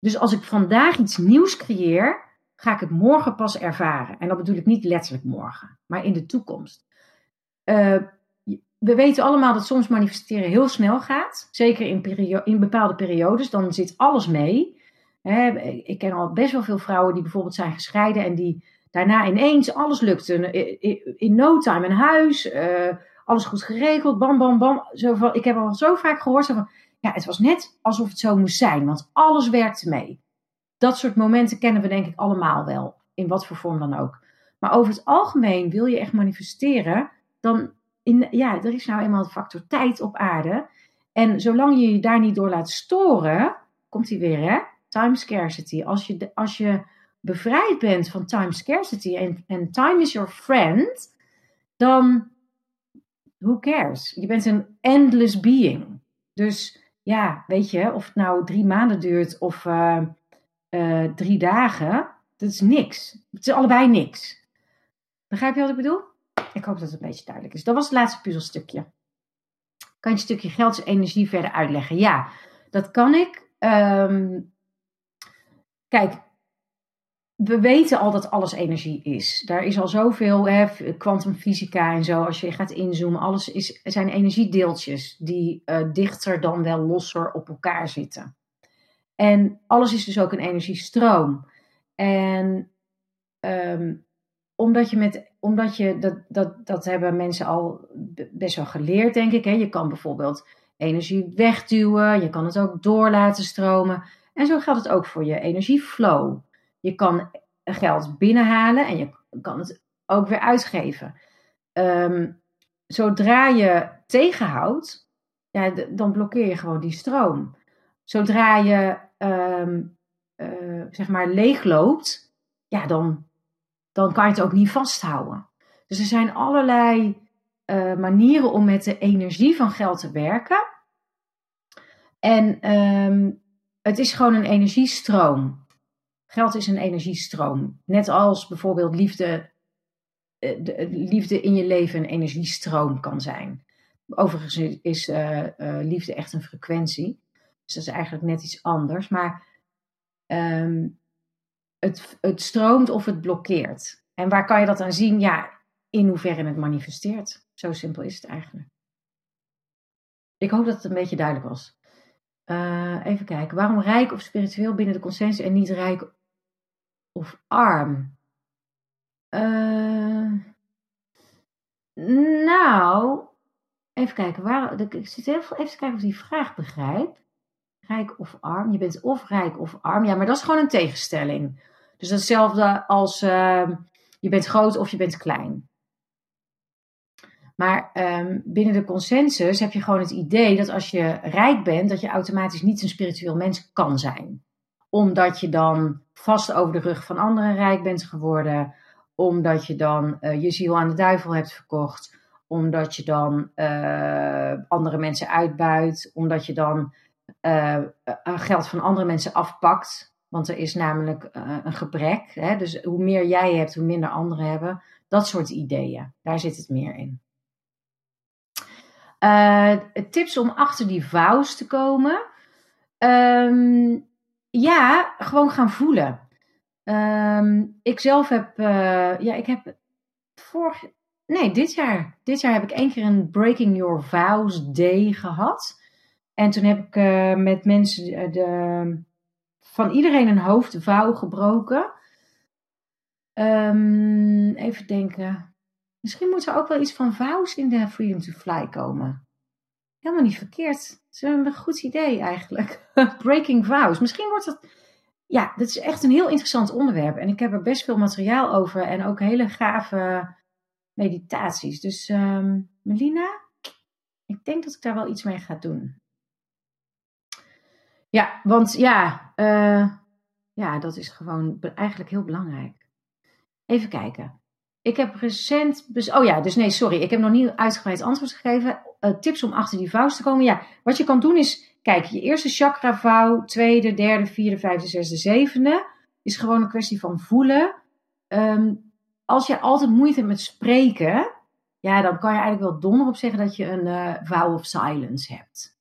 Dus als ik vandaag iets nieuws creëer, ga ik het morgen pas ervaren. En dat bedoel ik niet letterlijk morgen, maar in de toekomst. Uh, we weten allemaal dat soms manifesteren heel snel gaat. Zeker in, in bepaalde periodes. Dan zit alles mee. ik ken al best wel veel vrouwen die bijvoorbeeld zijn gescheiden en die daarna ineens alles lukte. In no time een huis, uh, alles goed geregeld, bam, bam, bam. Zo van, ik heb al zo vaak gehoord van, ja, het was net alsof het zo moest zijn, want alles werkte mee. Dat soort momenten kennen we denk ik allemaal wel, in wat voor vorm dan ook. Maar over het algemeen wil je echt manifesteren, dan in, ja, er is nou eenmaal de factor tijd op aarde. En zolang je je daar niet door laat storen, komt hij weer, hè? Time scarcity. Als je, als je bevrijd bent van time scarcity en, en time is your friend, dan who cares? Je bent een endless being. Dus ja, weet je, of het nou drie maanden duurt of uh, uh, drie dagen, dat is niks. Het is allebei niks. Begrijp je wat ik bedoel? Ik hoop dat het een beetje duidelijk is. Dat was het laatste puzzelstukje. Kan je een stukje geld en energie verder uitleggen? Ja, dat kan ik. Um, kijk, we weten al dat alles energie is. Daar is al zoveel, kwantumfysica en zo, als je gaat inzoomen, alles is, zijn energiedeeltjes die uh, dichter dan wel losser op elkaar zitten. En alles is dus ook een energiestroom. En um, omdat je met omdat je, dat, dat, dat hebben mensen al best wel geleerd, denk ik. Hè? Je kan bijvoorbeeld energie wegduwen, je kan het ook door laten stromen. En zo geldt het ook voor je energieflow. Je kan geld binnenhalen en je kan het ook weer uitgeven. Um, zodra je tegenhoudt, ja, dan blokkeer je gewoon die stroom. Zodra je um, zeg maar leegloopt, ja, dan dan kan je het ook niet vasthouden. Dus er zijn allerlei uh, manieren om met de energie van geld te werken. En um, het is gewoon een energiestroom. Geld is een energiestroom. Net als bijvoorbeeld liefde, uh, de, liefde in je leven een energiestroom kan zijn. Overigens is uh, liefde echt een frequentie. Dus dat is eigenlijk net iets anders. Maar um, het, het stroomt of het blokkeert. En waar kan je dat aan zien? Ja, in hoeverre het manifesteert. Zo simpel is het eigenlijk. Ik hoop dat het een beetje duidelijk was. Even kijken. Waarom rijk of spiritueel binnen de consensus en niet rijk of arm? Uh, nou, even kijken. Waar, ik zit even, even kijken of ik die vraag begrijp. Rijk of arm? Je bent of rijk of arm. Ja, maar dat is gewoon een tegenstelling. Dus hetzelfde als uh, je bent groot of je bent klein. Maar um, binnen de consensus heb je gewoon het idee dat als je rijk bent, dat je automatisch niet een spiritueel mens kan zijn. Omdat je dan vast over de rug van anderen rijk bent geworden. Omdat je dan uh, je ziel aan de duivel hebt verkocht. Omdat je dan uh, andere mensen uitbuit. Omdat je dan uh, geld van andere mensen afpakt. Want er is namelijk een gebrek. Hè? Dus hoe meer jij hebt, hoe minder anderen hebben. Dat soort ideeën. Daar zit het meer in. Tips om achter die vouws te komen. Um, ja, gewoon gaan voelen. Um, ik zelf heb, uh, ja, ik heb vorig, nee, dit jaar, dit jaar heb ik één keer een Breaking Your Vows Day gehad. En toen heb ik uh, met mensen de, van iedereen een hoofdvouw gebroken. Um, even denken. Misschien moet er ook wel iets van vouws in de Freedom to Fly komen. Helemaal niet verkeerd. Het is een goed idee eigenlijk. [LAUGHS] Breaking vows. Misschien wordt dat. Ja, dat is echt een heel interessant onderwerp. En ik heb er best veel materiaal over. En ook hele gave meditaties. Dus um, Melina, ik denk dat ik daar wel iets mee ga doen. Ja, want ja, uh, ja, dat is gewoon eigenlijk heel belangrijk. Even kijken. Ik heb recent. Oh ja, dus nee, sorry. Ik heb nog niet uitgebreid antwoord gegeven. Uh, tips om achter die vouws te komen. Ja, wat je kan doen is. kijk, je eerste chakra vouw, tweede, derde, vierde, vijfde, zesde, zevende, is gewoon een kwestie van voelen. Ehm, als je altijd moeite hebt met spreken, ja, dan kan je eigenlijk wel donder op zeggen dat je een uh, vow of silence hebt.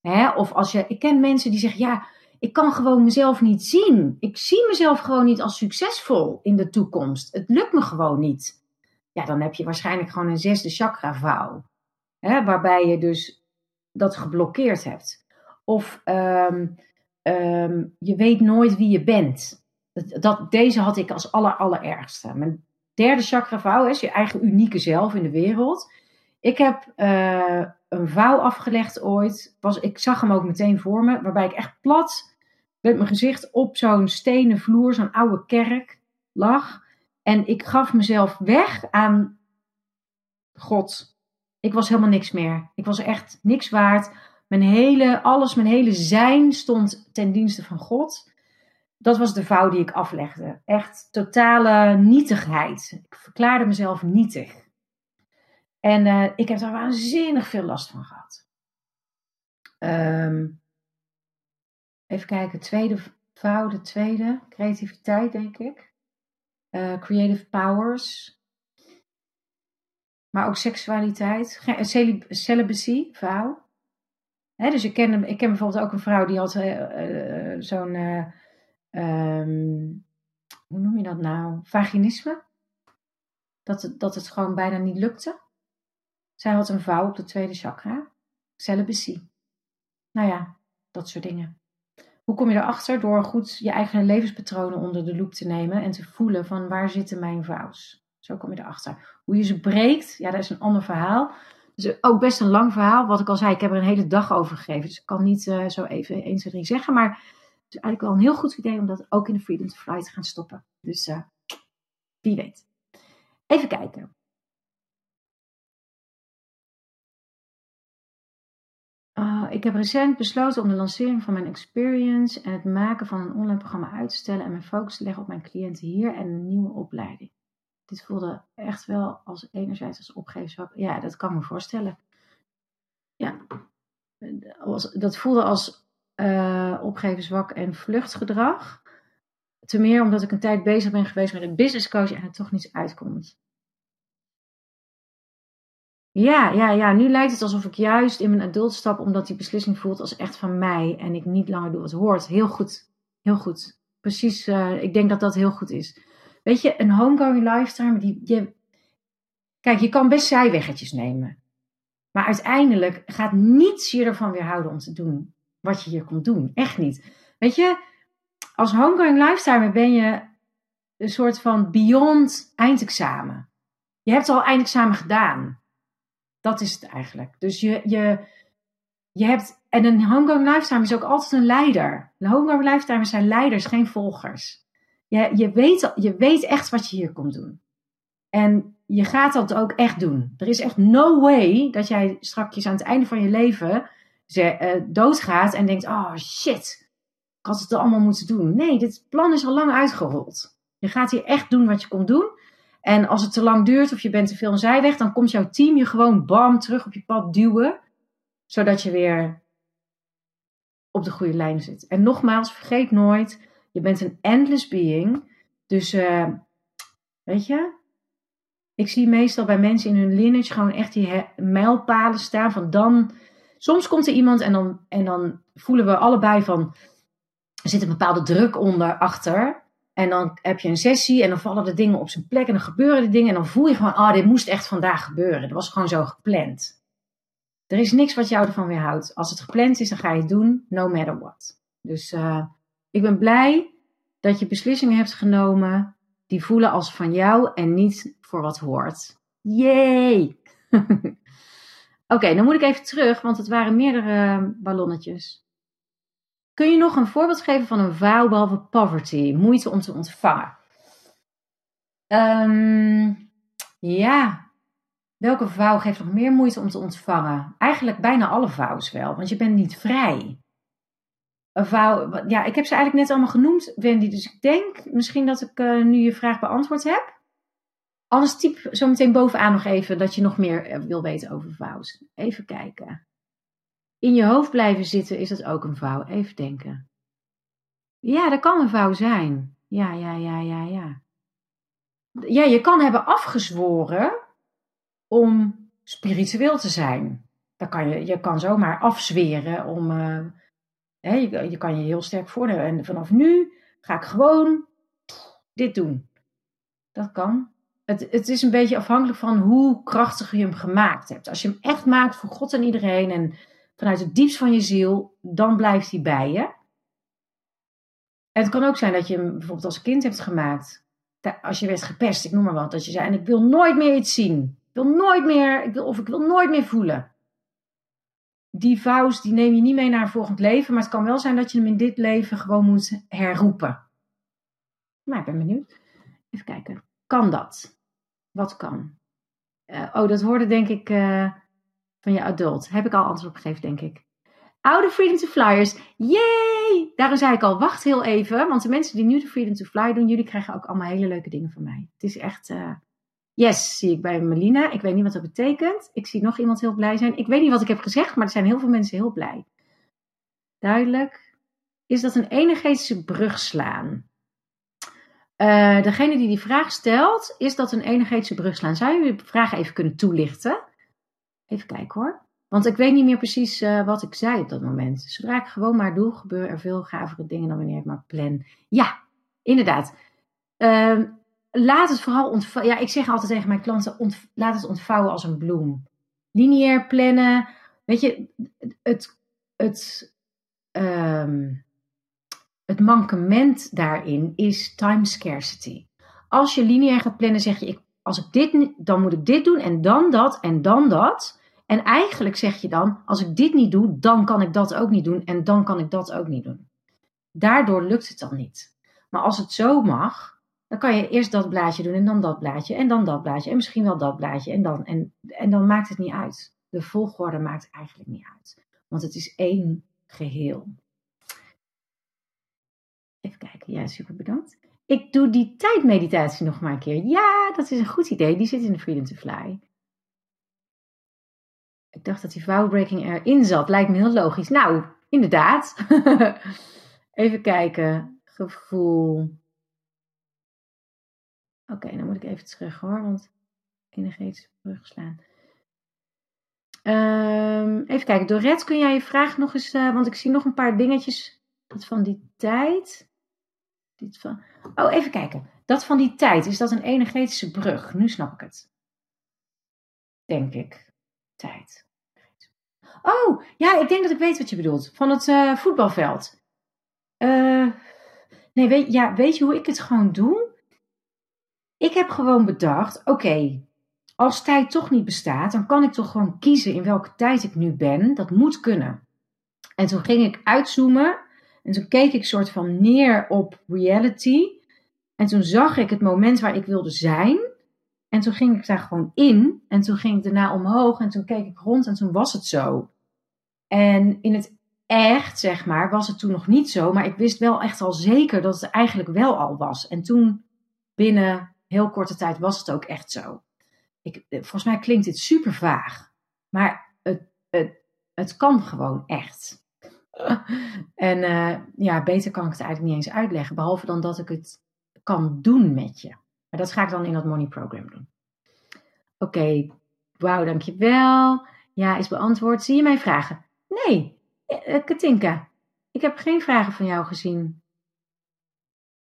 Hè? Of als je, ik ken mensen die zeggen, ja, ik kan gewoon mezelf niet zien. Ik zie mezelf gewoon niet als succesvol in de toekomst. Het lukt me gewoon niet. Ja, dan heb je waarschijnlijk gewoon een zesde chakra vouw. Hè? Waarbij je dus dat geblokkeerd hebt. Of um, um, je weet nooit wie je bent. Dat, deze had ik als aller, allerergste. Mijn derde chakra vouw is je eigen unieke zelf in de wereld. Ik heb uh, een vouw afgelegd ooit. Was, ik zag hem ook meteen voor me. Waarbij ik echt plat met mijn gezicht op zo'n stenen vloer, zo'n oude kerk lag. En ik gaf mezelf weg aan God. Ik was helemaal niks meer. Ik was echt niks waard. Mijn hele, alles, mijn hele zijn stond ten dienste van God. Dat was de vouw die ik aflegde. Echt totale nietigheid. Ik verklaarde mezelf nietig. En uh, ik heb daar waanzinnig veel last van gehad. Um, even kijken, tweede vouw, de tweede. Creativiteit, denk ik. Uh, creative powers. Maar ook seksualiteit. Celibacy, vrouw. Dus ik ken, ik ken bijvoorbeeld ook een vrouw die had uh, zo'n, um, hoe noem je dat nou? Vaginisme. Dat dat het gewoon bijna niet lukte. Zij had een vouw op de tweede chakra. Celibacy. Nou ja, dat soort dingen. Hoe kom je erachter? Door goed je eigen levenspatronen onder de loep te nemen en te voelen van waar zitten mijn vouws. Zo kom je erachter. Hoe je ze breekt, ja, dat is een ander verhaal. Dus ook best een lang verhaal. Wat ik al zei, ik heb er een hele dag over gegeven. Dus ik kan niet uh, zo even 1, 2, 3 zeggen. Maar het is eigenlijk wel een heel goed idee om dat ook in de Freedom to Fly te gaan stoppen. Dus uh, wie weet. Even kijken. Uh, ik heb recent besloten om de lancering van mijn experience en het maken van een online programma uit te stellen en mijn focus te leggen op mijn cliënten hier en een nieuwe opleiding. Dit voelde echt wel als enerzijds als opgeefzwak. Ja, dat kan me voorstellen. Ja, dat voelde als uh, opgeven zwak en vluchtgedrag. Ten meer omdat ik een tijd bezig ben geweest met een business coach en er toch niets uitkomt. Ja, ja, ja. Nu lijkt het alsof ik juist in mijn adult stap omdat die beslissing voelt als echt van mij en ik niet langer doe wat hoort. Heel goed, heel goed. Precies, uh, ik denk dat dat heel goed is. Weet je, een homegoing lifetime, die, je, kijk, je kan best zijweggetjes nemen. Maar uiteindelijk gaat niets je ervan weerhouden om te doen wat je hier komt doen. Echt niet. Weet je, als homegoing lifetime ben je een soort van beyond eindexamen. Je hebt al eindexamen gedaan. Dat is het eigenlijk. Dus je, je, je hebt, en een homegoing lifetime is ook altijd een leider. Een homegoing lifetime zijn leiders, geen volgers. Je, je, weet, je weet echt wat je hier komt doen. En je gaat dat ook echt doen. Er is echt no way dat jij straks aan het einde van je leven ze, uh, doodgaat en denkt: oh shit, ik had het allemaal moeten doen. Nee, dit plan is al lang uitgerold. Je gaat hier echt doen wat je komt doen. En als het te lang duurt of je bent te veel een zijweg, dan komt jouw team je gewoon bam terug op je pad duwen. Zodat je weer op de goede lijn zit. En nogmaals, vergeet nooit, je bent een endless being. Dus uh, weet je, ik zie meestal bij mensen in hun lineage gewoon echt die mijlpalen staan van dan. Soms komt er iemand en dan, en dan voelen we allebei van. Er zit een bepaalde druk onder achter. En dan heb je een sessie en dan vallen de dingen op zijn plek en dan gebeuren de dingen. En dan voel je gewoon, ah, oh, dit moest echt vandaag gebeuren. Dat was gewoon zo gepland. Er is niks wat jou ervan weerhoudt. Als het gepland is, dan ga je het doen, no matter what. Dus uh, ik ben blij dat je beslissingen hebt genomen die voelen als van jou en niet voor wat hoort. Yay! [LAUGHS] Oké, dan moet ik even terug, want het waren meerdere ballonnetjes. Kun je nog een voorbeeld geven van een vow behalve poverty, moeite om te ontvangen? Um, ja, welke vouw geeft nog meer moeite om te ontvangen? Eigenlijk bijna alle vouws wel, want je bent niet vrij een vouw. Ja, ik heb ze eigenlijk net allemaal genoemd, Wendy. Dus ik denk misschien dat ik uh, nu je vraag beantwoord heb. Anders typ zo meteen bovenaan nog even dat je nog meer eh, wil weten over vouws. Even kijken. In je hoofd blijven zitten, is dat ook een vouw. Even denken. Ja, dat kan een vouw zijn. Ja, ja, ja, ja, ja. Ja, je kan hebben afgezworen om spiritueel te zijn. Dan kan je, je kan zomaar afzweren om. Uh, hè, je, kan je heel sterk voornemen. En vanaf nu ga ik gewoon dit doen. Dat kan. Het, het is een beetje afhankelijk van hoe krachtig je hem gemaakt hebt. Als je hem echt maakt voor God en iedereen en vanuit het diepst van je ziel, dan blijft hij bij je. En het kan ook zijn dat je hem bijvoorbeeld als kind hebt gemaakt. Als je werd gepest, ik noem maar wat. Dat je zei, en ik wil nooit meer iets zien. Ik wil nooit meer, ik wil, of ik wil nooit meer voelen. Die vouws, die neem je niet mee naar een volgend leven. Maar het kan wel zijn dat je hem in dit leven gewoon moet herroepen. Maar ik ben benieuwd. Even kijken. Kan dat? Wat kan? Uh, oh, dat hoorde denk ik uh, van je adult. Heb ik al antwoord op gegeven, denk ik. Oude Freedom to Flyers. Yay! Daarom zei ik al, wacht heel even. Want de mensen die nu de Freedom to Fly doen, jullie krijgen ook allemaal hele leuke dingen van mij. Het is echt... Uh, yes, zie ik bij Melina. Ik weet niet wat dat betekent. Ik zie nog iemand heel blij zijn. Ik weet niet wat ik heb gezegd, maar er zijn heel veel mensen heel blij. Duidelijk. Is dat een energetische brug slaan? Uh, degene die die vraag stelt, is dat een energetische brug slaan? Zou je de vraag even kunnen toelichten? Even kijken hoor. Want ik weet niet meer precies uh, wat ik zei op dat moment. Zodra ik gewoon maar doe, gebeuren er veel gavere dingen dan wanneer ik maar plan. Ja, inderdaad. Uh, laat het vooral ontvouwen. Ja, ik zeg altijd tegen mijn klanten: laat het ontvouwen als een bloem. Lineair plannen. Weet je, het, het, um, het mankement daarin is time scarcity. Als je lineair gaat plannen, zeg je: ik, als ik dit, dan moet ik dit doen en dan dat en dan dat. En eigenlijk zeg je dan: als ik dit niet doe, dan kan ik dat ook niet doen en dan kan ik dat ook niet doen. Daardoor lukt het dan niet. Maar als het zo mag, dan kan je eerst dat blaadje doen en dan dat blaadje en dan dat blaadje en misschien wel dat blaadje en dan. En, en dan maakt het niet uit. De volgorde maakt eigenlijk niet uit. Want het is één geheel. Even kijken. Ja, super bedankt. Ik doe die tijdmeditatie nog maar een keer. Ja, dat is een goed idee. Die zit in de Freedom to Fly. Ik dacht dat die vowelbreaking erin zat. Lijkt me heel logisch. Nou, inderdaad. [LAUGHS] even kijken. Gevoel. Oké, dan moet ik even terug hoor, want energetisch brug slaan. Um, even kijken, Dorette, kun jij je vraag nog eens, uh, want ik zie nog een paar dingetjes. Dat van die tijd. Dit van, oh, even kijken. Dat van die tijd, is dat een energetische brug? Nu snap ik het. Denk ik. Tijd. Oh, ja, ik denk dat ik weet wat je bedoelt. Van het uh, voetbalveld. Uh, nee, weet, ja, weet je hoe ik het gewoon doe? Ik heb gewoon bedacht, oké, als tijd toch niet bestaat, dan kan ik toch gewoon kiezen in welke tijd ik nu ben. Dat moet kunnen. En toen ging ik uitzoomen en toen keek ik soort van neer op reality. En toen zag ik het moment waar ik wilde zijn. En toen ging ik daar gewoon in. En toen ging ik daarna omhoog. En toen keek ik rond en toen was het zo. En in het echt, zeg maar, was het toen nog niet zo. Maar ik wist wel echt al zeker dat het eigenlijk wel al was. En toen binnen heel korte tijd was het ook echt zo. Ik, volgens mij klinkt dit super vaag. Maar het, het, het kan gewoon echt. [LAUGHS] en uh, ja, beter kan ik het eigenlijk niet eens uitleggen. Behalve dan dat ik het kan doen met je. Maar dat ga ik dan in dat money program doen. Oké, okay. wauw, dankjewel. Ja, is beantwoord. Zie je mijn vragen? Nee, uh, Katinka. Ik heb geen vragen van jou gezien.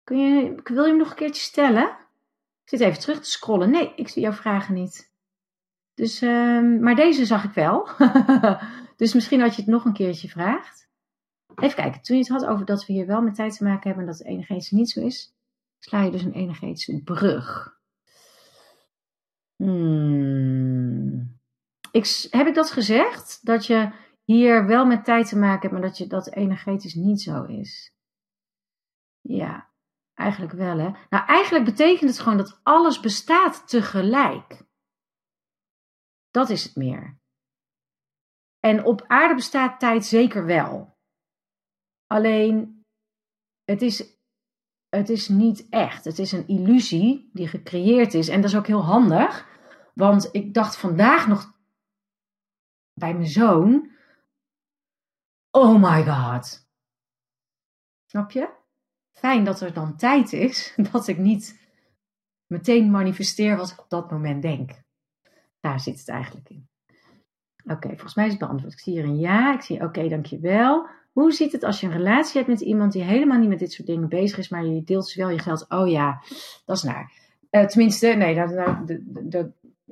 Kun je, wil je hem nog een keertje stellen? Ik zit even terug te scrollen. Nee, ik zie jouw vragen niet. Dus, uh, maar deze zag ik wel. [LAUGHS] dus misschien had je het nog een keertje vraagt. Even kijken, toen je het had over dat we hier wel met tijd te maken hebben en dat het energetisch niet zo is, sla je dus een energetische brug. Hmm. Ik, heb ik dat gezegd? Dat je hier wel met tijd te maken hebt, maar dat je dat energetisch niet zo is? Ja, eigenlijk wel hè. Nou, eigenlijk betekent het gewoon dat alles bestaat tegelijk. Dat is het meer. En op aarde bestaat tijd zeker wel. Alleen, het is, het is niet echt. Het is een illusie die gecreëerd is. En dat is ook heel handig. Want ik dacht vandaag nog bij mijn zoon. oh my god. Snap je? Fijn dat er dan tijd is [LAUGHS] dat ik niet meteen manifesteer wat ik op dat moment denk. Daar zit het eigenlijk in. Oké, volgens mij is het beantwoord. Ik zie hier een ja. Ik zie oké, dankjewel. Hoe ziet het als je een relatie hebt met iemand die helemaal niet met dit soort dingen bezig is, maar je deelt dus wel je geld? Oh ja, dat is naar. Uh, tenminste, nee, dat, dat, dat,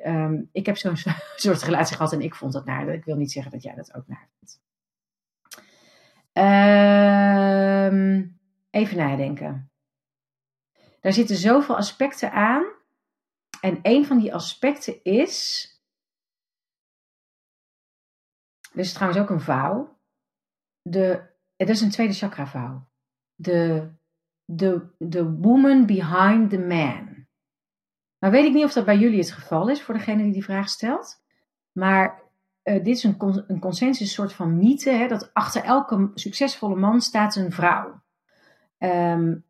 um, ik heb zo'n [LAUGHS] soort relatie gehad en ik vond dat naar. Ik wil niet zeggen dat jij dat ook naar vindt. Um, even nadenken. Daar zitten zoveel aspecten aan. En een van die aspecten is. Is trouwens ook een vouw. De, het is een tweede chakra vouw. De, de, de woman behind the man. Nou weet ik niet of dat bij jullie het geval is, voor degene die die vraag stelt. Maar uh, dit is een, een consensus soort van mythe, hè, dat achter elke succesvolle man staat een vrouw. Um,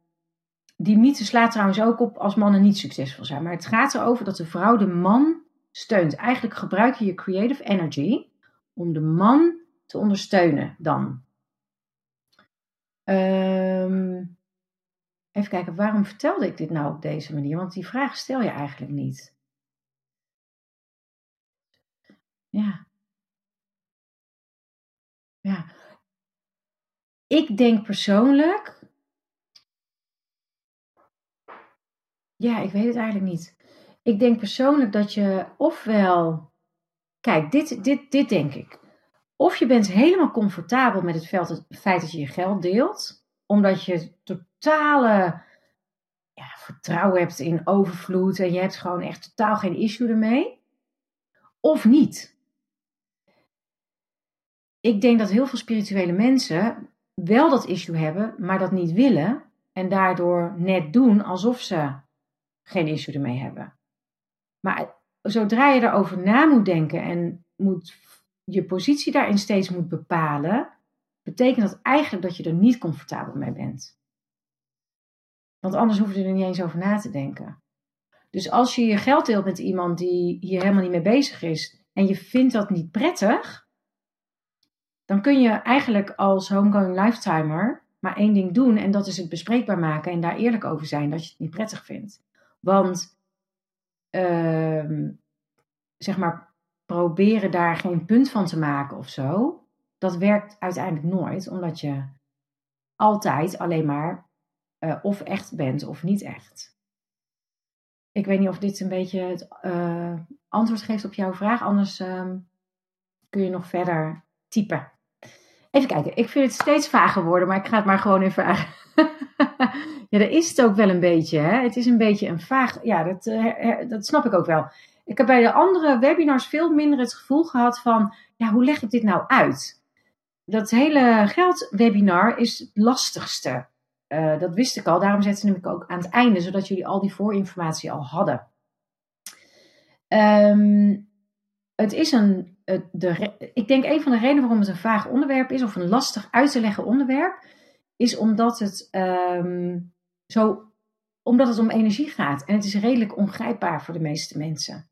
die mythe slaat trouwens ook op als mannen niet succesvol zijn. Maar het gaat erover dat de vrouw de man steunt. Eigenlijk gebruik je je creative energy om de man te ondersteunen dan. Um, even kijken, waarom vertelde ik dit nou op deze manier? Want die vraag stel je eigenlijk niet. Ja. Ja. Ik denk persoonlijk Ja, ik weet het eigenlijk niet. Ik denk persoonlijk dat je ofwel. Kijk, dit, dit, dit denk ik. Of je bent helemaal comfortabel met het feit dat je je geld deelt, omdat je totale ja, vertrouwen hebt in overvloed en je hebt gewoon echt totaal geen issue ermee. Of niet. Ik denk dat heel veel spirituele mensen wel dat issue hebben, maar dat niet willen en daardoor net doen alsof ze geen issue ermee hebben. Maar zodra je erover na moet denken en moet, je positie daarin steeds moet bepalen, betekent dat eigenlijk dat je er niet comfortabel mee bent. Want anders hoef je er niet eens over na te denken. Dus als je je geld deelt met iemand die hier helemaal niet mee bezig is en je vindt dat niet prettig, dan kun je eigenlijk als homegoing lifetimer maar één ding doen en dat is het bespreekbaar maken en daar eerlijk over zijn dat je het niet prettig vindt. Want uh, zeg maar, proberen daar geen punt van te maken of zo, dat werkt uiteindelijk nooit, omdat je altijd alleen maar uh, of echt bent of niet echt. Ik weet niet of dit een beetje het uh, antwoord geeft op jouw vraag, anders uh, kun je nog verder typen. Even kijken, ik vind het steeds vager worden, maar ik ga het maar gewoon even vragen. [LAUGHS] Ja, dat is het ook wel een beetje. Hè? Het is een beetje een vaag. Ja, dat, uh, dat snap ik ook wel. Ik heb bij de andere webinars veel minder het gevoel gehad van: ja, hoe leg ik dit nou uit? Dat hele geldwebinar is het lastigste. Uh, dat wist ik al, daarom zette ik ook aan het einde, zodat jullie al die voorinformatie al hadden. Um, het is een. De, ik denk een van de redenen waarom het een vaag onderwerp is, of een lastig uit te leggen onderwerp, is omdat het um, zo, omdat het om energie gaat. En het is redelijk ongrijpbaar voor de meeste mensen.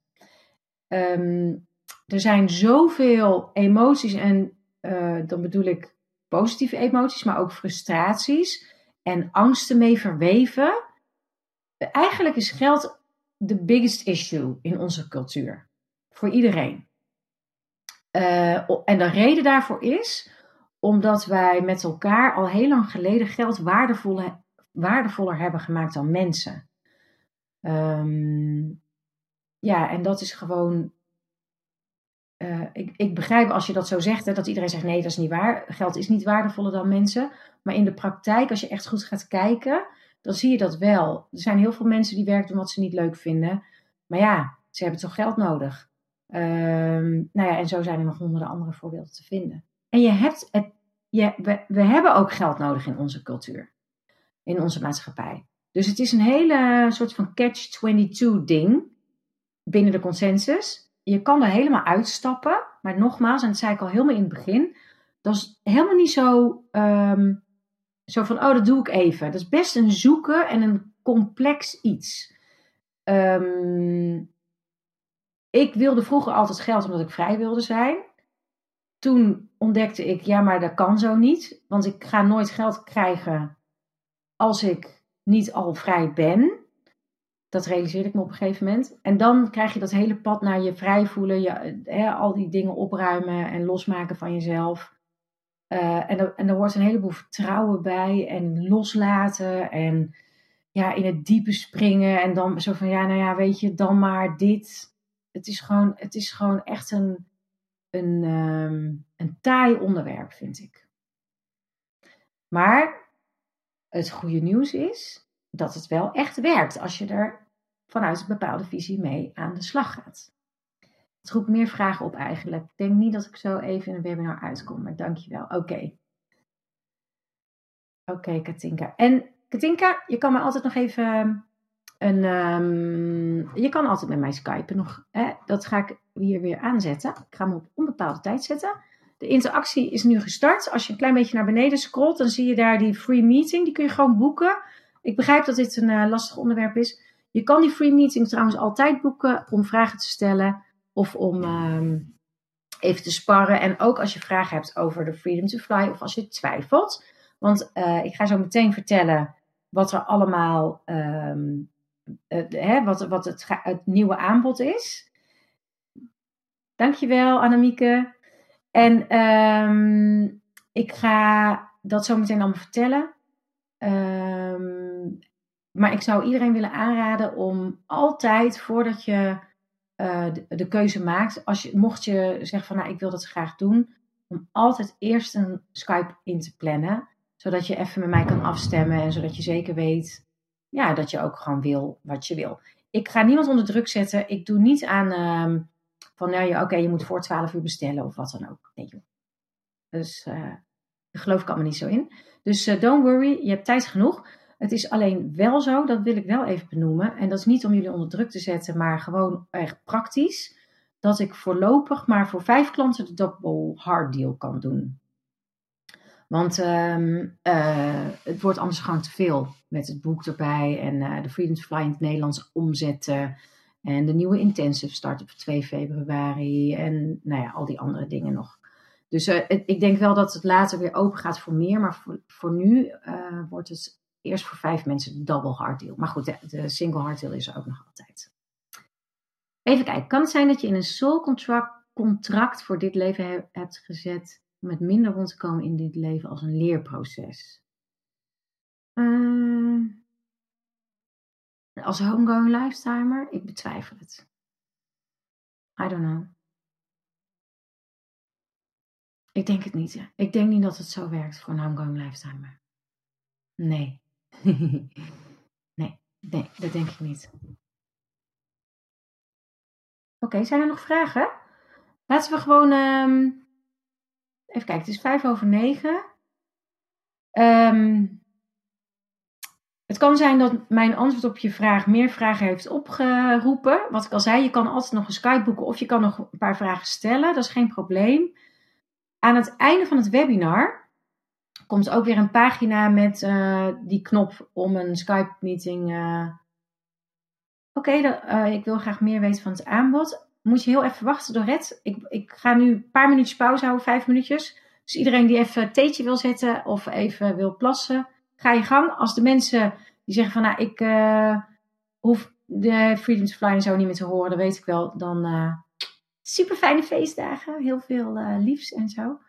Um, er zijn zoveel emoties en uh, dan bedoel ik positieve emoties, maar ook frustraties en angsten mee verweven. Eigenlijk is geld de biggest issue in onze cultuur. Voor iedereen. Uh, en de reden daarvoor is omdat wij met elkaar al heel lang geleden geld waardevoller waardevoller hebben gemaakt dan mensen. Um, ja, en dat is gewoon. Uh, ik, ik begrijp als je dat zo zegt, hè, dat iedereen zegt: nee, dat is niet waar. Geld is niet waardevoller dan mensen. Maar in de praktijk, als je echt goed gaat kijken, dan zie je dat wel. Er zijn heel veel mensen die werken wat ze niet leuk vinden. Maar ja, ze hebben toch geld nodig. Um, nou ja, en zo zijn er nog honderden andere voorbeelden te vinden. En je hebt het, je, we, we hebben ook geld nodig in onze cultuur in onze maatschappij. Dus het is een hele soort van catch-22 ding binnen de consensus. Je kan er helemaal uitstappen, maar nogmaals, en dat zei ik al helemaal in het begin, dat is helemaal niet zo, um, zo van, oh, dat doe ik even. Dat is best een zoeken en een complex iets. Um, ik wilde vroeger altijd geld omdat ik vrij wilde zijn. toen ontdekte ik, ja, maar dat kan zo niet. Want ik ga nooit geld krijgen als ik niet al vrij ben. Dat realiseerde ik me op een gegeven moment. En dan krijg je dat hele pad naar je vrij voelen, je, hè, al die dingen opruimen en losmaken van jezelf. Uh, en, er, en er hoort een heleboel vertrouwen bij en loslaten en ja, in het diepe springen. En dan zo van, ja, nou ja, weet je, dan maar dit. Het is gewoon, het is gewoon echt een, een, um, een taai onderwerp, vind ik. Maar het goede nieuws is dat het wel echt werkt als je er vanuit een bepaalde visie mee aan de slag gaat. Het roept meer vragen op eigenlijk. Ik denk niet dat ik zo even in een webinar uitkom, maar dankjewel. Oké. Okay. Oké, okay, Katinka. En Katinka, je kan me altijd nog even een. Um, je kan altijd met mij skypen nog. Hè? Dat ga ik hier weer aanzetten. Ik ga hem op onbepaalde tijd zetten. De interactie is nu gestart. Als je een klein beetje naar beneden scrolt, dan zie je daar die free meeting. Die kun je gewoon boeken. Ik begrijp dat dit een uh, lastig onderwerp is. Je kan die free meeting trouwens altijd boeken om vragen te stellen of om um, even te sparren. En ook als je vragen hebt over de Freedom to Fly of als je twijfelt. Want uh, ik ga zo meteen vertellen wat er allemaal, um, uh, hè, wat, wat het, nieuwe aanbod is. Dankjewel Annemieke. En um, ik ga dat zo meteen allemaal vertellen. Um, maar ik zou iedereen willen aanraden om altijd voordat je uh, de, keuze maakt, als je, mocht je zeggen van nou ik wil dat graag doen, om altijd eerst een Skype in te plannen zodat je even met mij kan afstemmen en zodat je zeker weet ja, dat je ook gewoon wil wat je wil. Ik ga niemand onder druk zetten. Ik doe niet aan uh, van nou ja, oké, je moet voor 12 uur bestellen of wat dan ook. Nee, joh. Dus uh, geloof ik allemaal niet zo in. Dus uh, don't worry, je hebt tijd genoeg. Het is alleen wel zo, dat wil ik wel even benoemen. En dat is niet om jullie onder druk te zetten, maar gewoon echt praktisch. Dat ik voorlopig maar voor vijf klanten de double hard deal kan doen. Want um, uh, het wordt anders gewoon te veel met het boek erbij en uh, de Freedom Fly in het Nederlands omzetten. En de nieuwe intensive start op 2 februari en nou ja, al die andere dingen nog. Dus het, ik denk wel dat het later weer open gaat voor meer, maar voor, voor nu wordt het eerst voor vijf mensen de double hard deal. Maar goed, de, single hard deal is er ook nog altijd. Even kijken, kan het zijn dat je in een soul contract, contract voor dit leven he, hebt gezet met minder rond te komen in dit leven als een leerproces. Uh, als homegoing lifetimer? Ik betwijfel het. I don't know. Ik denk het niet. Ik denk niet dat het zo werkt voor een homegoing lifetimer. Nee. [LAUGHS] nee, nee, dat denk ik niet. Oké, zijn er nog vragen? Laten we gewoon um, Even kijken, het is vijf over negen. Um, het kan zijn dat mijn antwoord op je vraag meer vragen heeft opgeroepen. Wat ik al zei, je kan altijd nog een Skype boeken of je kan nog een paar vragen stellen. Dat is geen probleem. Aan het einde van het webinar komt ook weer een pagina met uh, die knop om een Skype meeting. Uh... Oké, uh, ik wil graag meer weten van het aanbod moet je heel even wachten, Dorette. Ik, ik ga nu een paar minuutjes pauze houden, vijf minuutjes. Dus iedereen die even een theetje wil zetten of even wil plassen, ga je gang. Als de mensen die zeggen van, nou, ik hoef de Freedom to Fly zo niet meer te horen, dat weet ik wel. Dan super fijne feestdagen, heel veel uh, liefs en zo.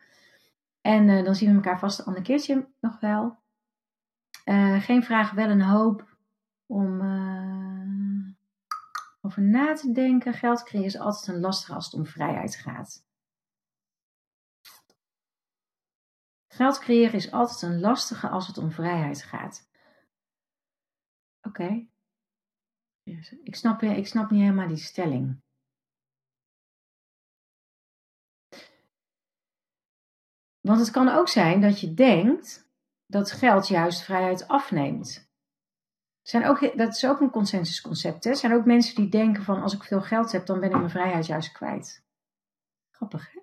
En dan zien we elkaar vast een ander keertje nog wel. geen vraag, wel een hoop om over na te denken. Geld creëren is altijd een lastige als het om vrijheid gaat. Geld creëren is altijd een lastige als het om vrijheid gaat. Oké. Ik, snap, ik snap niet helemaal die stelling. Want het kan ook zijn dat je denkt dat geld juist vrijheid afneemt zijn ook, dat is ook een consensusconcept. Er zijn ook mensen die denken van als ik veel geld heb, dan ben ik mijn vrijheid juist kwijt. Grappig, hè?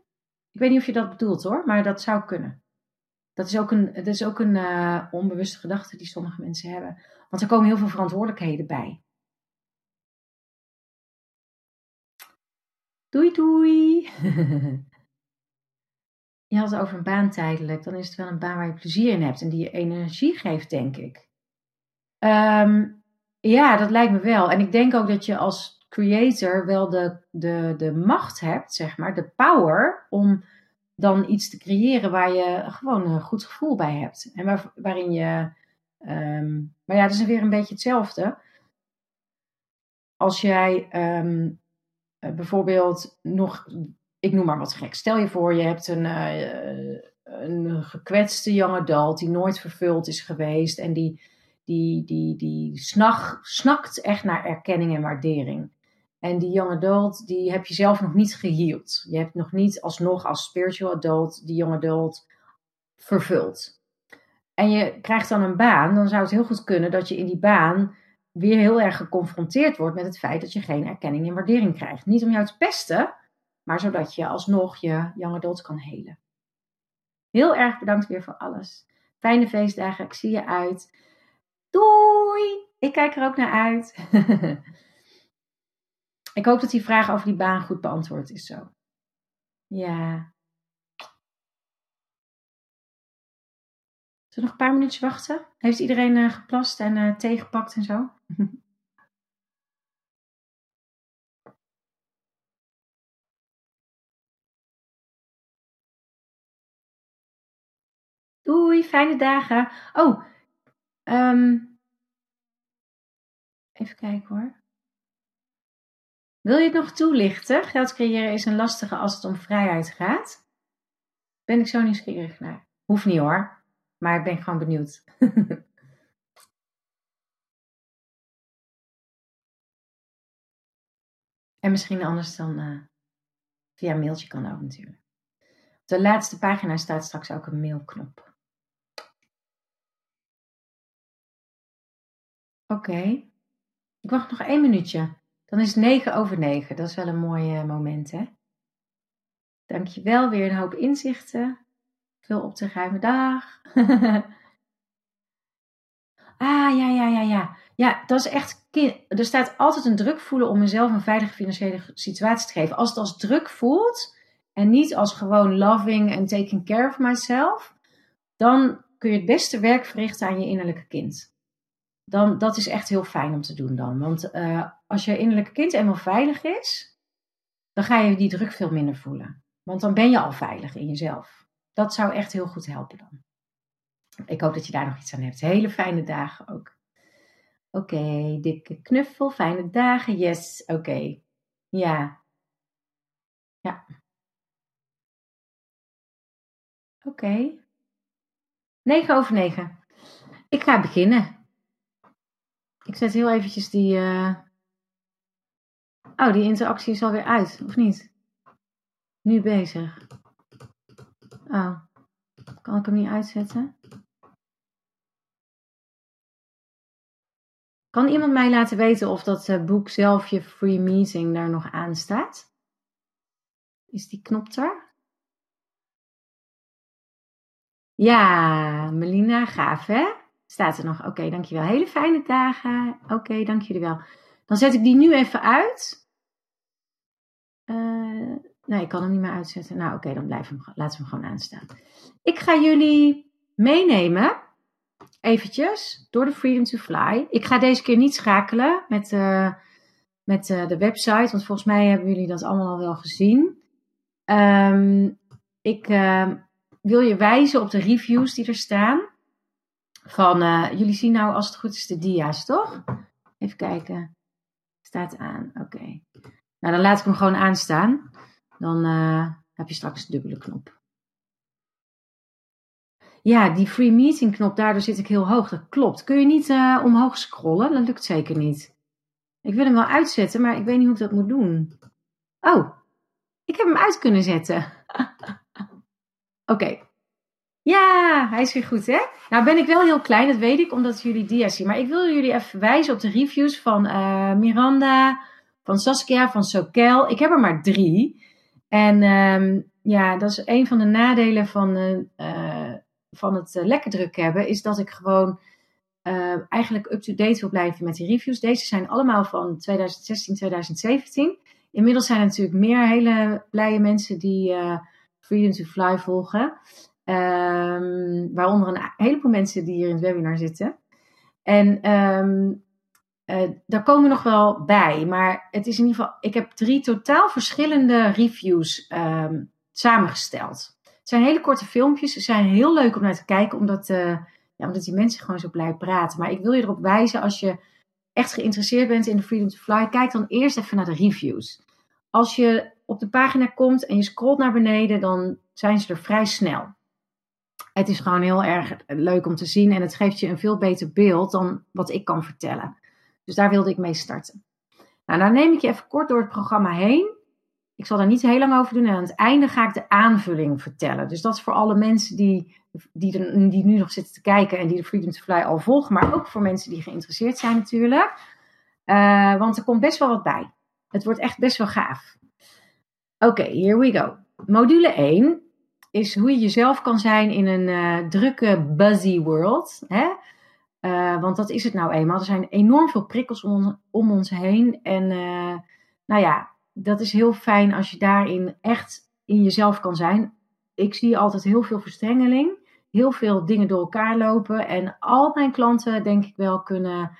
Ik weet niet of je dat bedoelt hoor, maar dat zou kunnen. Dat is ook een, is ook een uh, onbewuste gedachte die sommige mensen hebben. Want er komen heel veel verantwoordelijkheden bij. Doei doei! [LAUGHS] je had het over een baan tijdelijk. Dan is het wel een baan waar je plezier in hebt en die je energie geeft, denk ik. Ehm, ja, dat lijkt me wel. En ik denk ook dat je als creator wel de, de, de macht hebt, zeg maar, de power om dan iets te creëren waar je gewoon een goed gevoel bij hebt. En waar, waarin je. Ehm, maar ja, dat is weer een beetje hetzelfde. Als jij ehm, eh, bijvoorbeeld nog. Ik noem maar wat gek. Stel je voor, je hebt een, uh, een gekwetste young adult die nooit vervuld is geweest en die, die, die, die snakt echt naar erkenning en waardering. En die young adult, die heb je zelf nog niet geheeld. Je hebt nog niet alsnog als spiritual adult die young adult vervuld. En je krijgt dan een baan, dan zou het heel goed kunnen dat je in die baan weer heel erg geconfronteerd wordt met het feit dat je geen erkenning en waardering krijgt. Niet om jou te pesten, maar zodat je alsnog je young adult kan helen. Heel erg bedankt weer voor alles. Fijne feestdagen, ik zie je uit. Doei! Ik kijk er ook naar uit. [LAUGHS] Ik hoop dat die vraag over die baan goed beantwoord is zo. Ja. Zullen we nog een paar minuutjes wachten? Heeft iedereen uh, geplast en uh, thee gepakt en zo? [LAUGHS] Doei, fijne dagen. Oh, um, even kijken hoor. Wil je het nog toelichten? Geld creëren is een lastige als het om vrijheid gaat. Ben ik zo nieuwsgierig naar. Hoeft niet hoor, maar ik ben gewoon benieuwd. [LAUGHS] en misschien anders dan uh, via mailtje kan ook natuurlijk. Op de laatste pagina staat straks ook een mailknop. Oké. Ik wacht nog één minuutje. Dan is het 9 over 9. Dat is wel een mooi uh, moment, hè? Dankjewel, weer een hoop inzichten. Veel op te ruimen dag. [LAUGHS] ah, ja, ja, ja, ja. Ja, dat is echt. Er staat altijd een druk voelen om mezelf een veilige financiële situatie te geven. Als het als druk voelt en niet als gewoon loving en taking care of myself, dan kun je het beste werk verrichten aan je innerlijke kind dan dat is echt heel fijn om te doen dan. Want uh, als je innerlijke kind eenmaal veilig is, dan ga je die druk veel minder voelen. Want dan ben je al veilig in jezelf. Dat zou echt heel goed helpen dan. Ik hoop dat je daar nog iets aan hebt. Hele fijne dagen ook. Oké, dikke knuffel, fijne dagen. Yes, oké. Ja. Ja. Oké. Okay. 9 over 9. Ik ga beginnen. Ik zet heel eventjes die... Uh... Oh, die interactie is alweer uit, of niet? Nu bezig. Oh, kan ik hem niet uitzetten? Kan iemand mij laten weten of dat uh, boek zelf, je free meeting, daar nog aan staat? Is die knop daar? Ja, Melina, gaaf hè? Staat er nog. Oké, dankjewel. Hele fijne dagen. Oké, jullie wel. Dan zet ik die nu even uit. Uh, nee, ik kan hem niet meer uitzetten. Nou, oké, dan blijven we, laten we hem gewoon aanstaan. Ik ga jullie meenemen, eventjes, door de Freedom to Fly. Ik ga deze keer niet schakelen met, uh, met uh, de website, want volgens mij hebben jullie dat allemaal al wel gezien. Um, ik ehm, wil je wijzen op de reviews die er staan van, uh, jullie zien nou als het goed is de dia's, toch? Even kijken. Staat aan, oké. Nou, dan laat ik hem gewoon aanstaan. Dan uh, heb je straks een dubbele knop. Ja, die free meeting knop, daardoor zit ik heel hoog. Dat klopt. Kun je niet uh, omhoog scrollen? Dat lukt zeker niet. Ik wil hem wel uitzetten, maar ik weet niet hoe ik dat moet doen. Oh, ik heb hem uit kunnen zetten. [LAUGHS] Oké, ja, hij is weer goed, hè? Nou ben ik wel heel klein, dat weet ik, omdat jullie dia zien. Maar ik wil jullie even wijzen op de reviews van uh, Miranda, van Saskia, van Sokel. Ik heb er maar drie. En um, ja, dat is een van de nadelen van, uh, van het lekker druk hebben, is dat ik gewoon eigenlijk up-to-date wil blijven met die reviews. Deze zijn allemaal van 2016, 2017. Inmiddels zijn er natuurlijk meer hele blije mensen die Freedom to Fly volgen. Um, waaronder een heleboel mensen die hier in het webinar zitten. En um, uh, daar komen nog wel bij. Maar het is in ieder geval. Ik heb drie totaal verschillende reviews um, samengesteld. Het zijn hele korte filmpjes. Ze zijn heel leuk om naar te kijken, omdat, uh, ja, omdat die mensen gewoon zo blij praten. Maar ik wil je erop wijzen als je echt geïnteresseerd bent in de Freedom to Fly, kijk dan eerst even naar de reviews. Als je op de pagina komt en je scrolt naar beneden, dan zijn ze er vrij snel. Het is gewoon heel erg leuk om te zien en het geeft je een veel beter beeld dan wat ik kan vertellen. Dus daar wilde ik mee starten. Nou, dan neem ik je even kort door het programma heen. Ik zal daar niet heel lang over doen en aan het einde ga ik de aanvulling vertellen. Dus dat is voor alle mensen die, die, die nu nog zitten te kijken en die de Freedom to Fly al volgen, maar ook voor mensen die geïnteresseerd zijn natuurlijk. Uh, want er komt best wel wat bij. Het wordt echt best wel gaaf. Oké, here we go. Module 1 is hoe je jezelf kan zijn in een uh, drukke, buzzy world. Hè? Uh, want dat is het nou eenmaal. Er zijn enorm veel prikkels om, om ons heen. En uh, nou ja, dat is heel fijn als je daarin echt in jezelf kan zijn. Ik zie altijd heel veel verstrengeling. Heel veel dingen door elkaar lopen. En al mijn klanten, denk ik wel, kunnen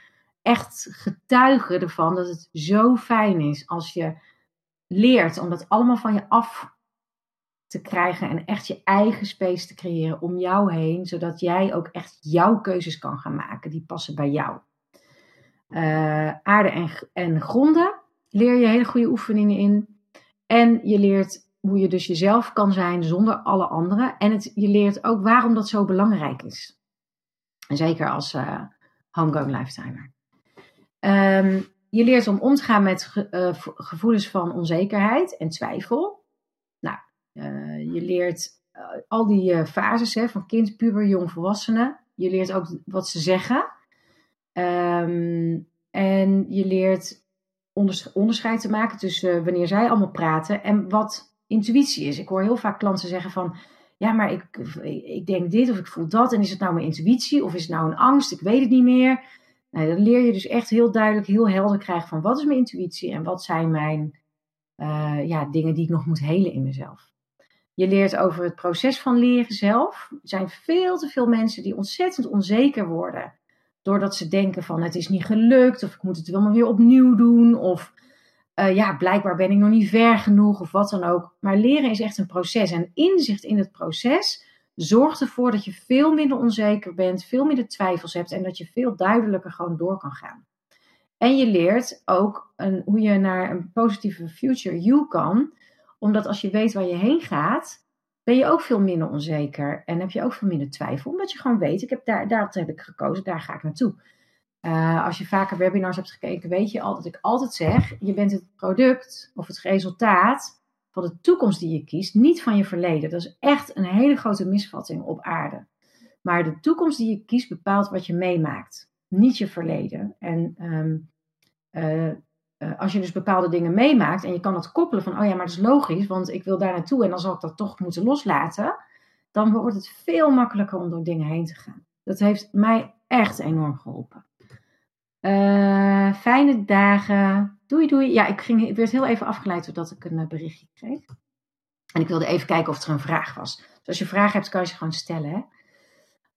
echt getuigen ervan dat het zo fijn is als je leert om dat allemaal van je af te krijgen en echt je eigen space te creëren om jou heen, zodat jij ook echt jouw keuzes kan gaan maken die passen bij jou. Uh, aarde en, en gronden leer je hele goede oefeningen in. En je leert hoe je dus jezelf kan zijn zonder alle anderen. En je leert ook waarom dat zo belangrijk is. En zeker als uh, homegoing lifetimer. Um, je leert om om te gaan met ge, uh, gevoelens van onzekerheid en twijfel. Uh, je leert uh, al die uh, fases hè, van kind, puber, jong, volwassene. Je leert ook wat ze zeggen. Um, en je leert onders onderscheid te maken tussen wanneer zij allemaal praten en wat intuïtie is. Ik hoor heel vaak klanten zeggen van, ja, maar ik, ik denk dit of ik voel dat. En is het nou mijn intuïtie of is het nou een angst? Ik weet het niet meer. Nou, dan leer je dus echt heel duidelijk, heel helder krijgen van wat is mijn intuïtie en wat zijn mijn ja, dingen die ik nog moet helen in mezelf. Je leert over het proces van leren zelf. Er zijn veel te veel mensen die ontzettend onzeker worden. Doordat ze denken van het is niet gelukt of ik moet het wel maar weer opnieuw doen. Of uh, ja, blijkbaar ben ik nog niet ver genoeg of wat dan ook. Maar leren is echt een proces. En inzicht in het proces zorgt ervoor dat je veel minder onzeker bent, veel minder twijfels hebt en dat je veel duidelijker gewoon door kan gaan. En je leert ook een, hoe je naar een positieve future you kan omdat als je weet waar je heen gaat, ben je ook veel minder onzeker en heb je ook veel minder twijfel. Omdat je gewoon weet, ik heb daar, daar heb ik gekozen, daar ga ik naartoe. Uh, als je vaker webinars hebt gekeken, weet je al dat ik altijd zeg: je bent het product of het resultaat van de toekomst die je kiest, niet van je verleden. Dat is echt een hele grote misvatting op aarde. Maar de toekomst die je kiest bepaalt wat je meemaakt, niet je verleden. En um, uh, als je dus bepaalde dingen meemaakt en je kan dat koppelen van, oh ja, maar dat is logisch, want ik wil daar naartoe en dan zal ik dat toch moeten loslaten, dan wordt het veel makkelijker om door dingen heen te gaan. Dat heeft mij echt enorm geholpen. Uh, fijne dagen. Doei doei. Ja, ik, ging, ik werd heel even afgeleid doordat ik een eh, berichtje kreeg. En ik wilde even kijken of er een vraag was. Dus als je vragen hebt, kan je ze gewoon stellen.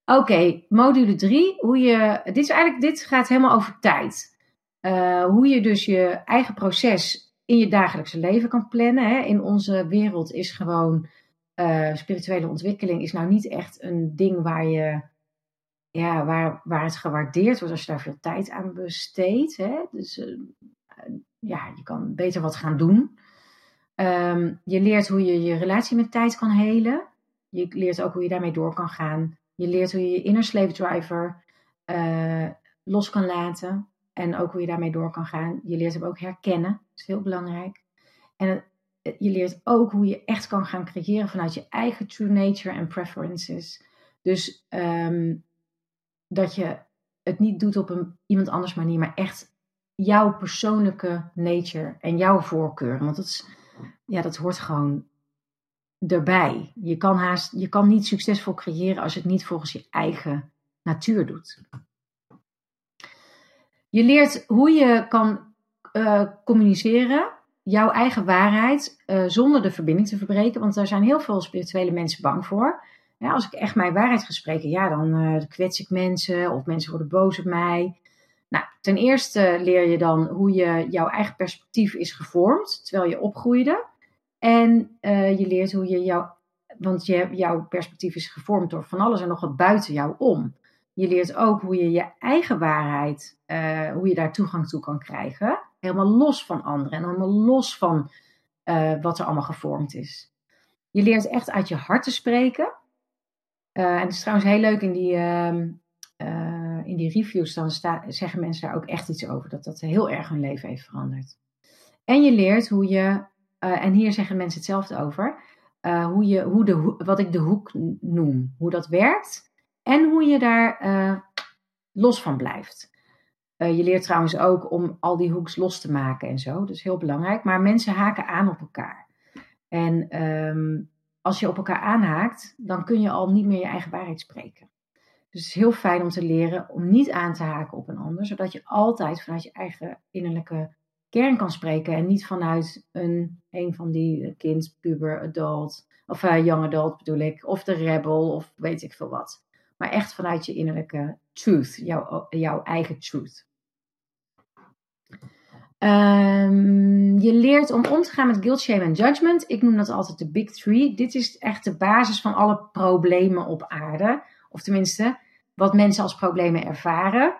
Oké, module 3. Hoe je. Dit is eigenlijk, dit gaat helemaal over tijd. Uh, hoe je dus je eigen proces in je dagelijkse leven kan plannen. Hè. In onze wereld is gewoon uh, spirituele ontwikkeling is nou niet echt een ding waar je ja, waar, waar het gewaardeerd wordt als je daar veel tijd aan besteedt. Dus uh, ja, je kan beter wat gaan doen. Um, je leert hoe je je relatie met tijd kan helen. Je leert ook hoe je daarmee door kan gaan. Je leert hoe je je inner slave driver los kan laten. En ook hoe je daarmee door kan gaan. Je leert hem ook herkennen. Dat is heel belangrijk. En je leert ook hoe je echt kan gaan creëren vanuit je eigen true nature en preferences. Dus um, dat je het niet doet op een iemand anders manier, maar echt jouw persoonlijke nature en jouw voorkeur. Want dat, is, ja, dat hoort gewoon erbij. Je kan, haast, je kan niet succesvol creëren als je het niet volgens je eigen natuur doet. Je leert hoe je kan uh, communiceren. jouw eigen waarheid uh, zonder de verbinding te verbreken. Want daar zijn heel veel spirituele mensen bang voor. Als ik echt mijn waarheid ga spreken, ja, dan uh, kwets ik mensen of mensen worden boos op mij. Nou, ten eerste leer je dan hoe je jouw eigen perspectief is gevormd terwijl je opgroeide. En je leert hoe je jouw, want je, jouw perspectief is gevormd door van alles en nog wat buiten jou om. Je leert ook hoe je je eigen waarheid, uh, hoe je daar toegang toe kan krijgen. Helemaal los van anderen en helemaal los van uh, wat er allemaal gevormd is. Je leert echt uit je hart te spreken. en het is trouwens heel leuk in die, ehm, in die reviews, dan sta, zeggen mensen daar ook echt iets over. Dat dat heel erg hun leven heeft veranderd. En je leert hoe je, en hier zeggen mensen hetzelfde over, hoe je, hoe de, wat ik de hoek noem, hoe dat werkt en hoe je daar uh, los van blijft. Uh, je leert trouwens ook om al die hoeks los te maken en zo. Dat is heel belangrijk. Maar mensen haken aan op elkaar. En um, als je op elkaar aanhaakt, dan kun je al niet meer je eigen waarheid spreken. Dus het is heel fijn om te leren om niet aan te haken op een ander, zodat je altijd vanuit je eigen innerlijke kern kan spreken en niet vanuit een, een van die kind, puber, adult, of uh, young adult bedoel ik, of de rebel, of weet ik veel wat maar echt vanuit je innerlijke truth, jouw, jouw eigen truth. Um, je leert om om te gaan met guilt, shame en judgment. Ik noem dat altijd de big three. Dit is echt de basis van alle problemen op aarde. Of tenminste, wat mensen als problemen ervaren.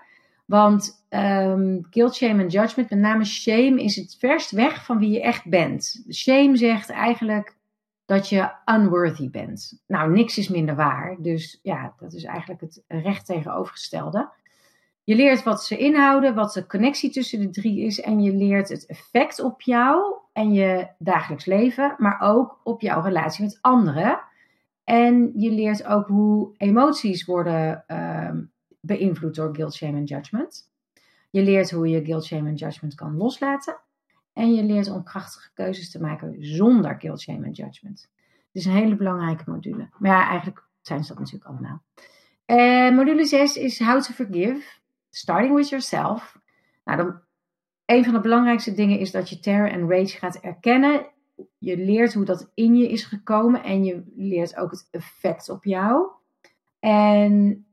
Want um, guilt, shame en judgment, met name shame, is het verst weg van wie je echt bent. Shame zegt eigenlijk dat je unworthy bent. Nou, niks is minder waar. Dus ja, dat is eigenlijk het recht tegenovergestelde. Je leert wat ze inhouden, wat de connectie tussen de drie is. En je leert het effect op jou en je dagelijks leven, maar ook op jouw relatie met anderen. En je leert ook hoe emoties worden uh, beïnvloed door guilt, shame en judgment. Je leert hoe je guilt, shame en judgment kan loslaten. En je leert om krachtige keuzes te maken zonder guilt, shame en judgment. Is een hele belangrijke module. Maar ja, eigenlijk zijn ze dat natuurlijk allemaal. Uh, module 6 is How to Forgive. Starting with yourself. Nou, dan, een van de belangrijkste dingen is dat je terror en rage gaat erkennen. Je leert hoe dat in je is gekomen en je leert ook het effect op jou. En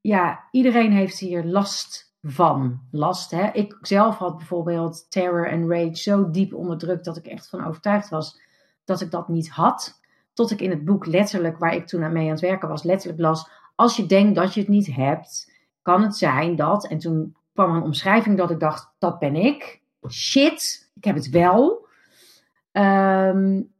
ja, iedereen heeft hier last van last. Hè? Ik zelf had bijvoorbeeld terror en rage zo diep onderdrukt dat ik echt van overtuigd was dat ik dat niet had. Tot ik in het boek letterlijk, waar ik toen mee aan het werken was, letterlijk las: Als je denkt dat je het niet hebt, kan het zijn dat. En toen kwam een omschrijving dat ik dacht: Dat ben ik. Shit, ik heb het wel. Um,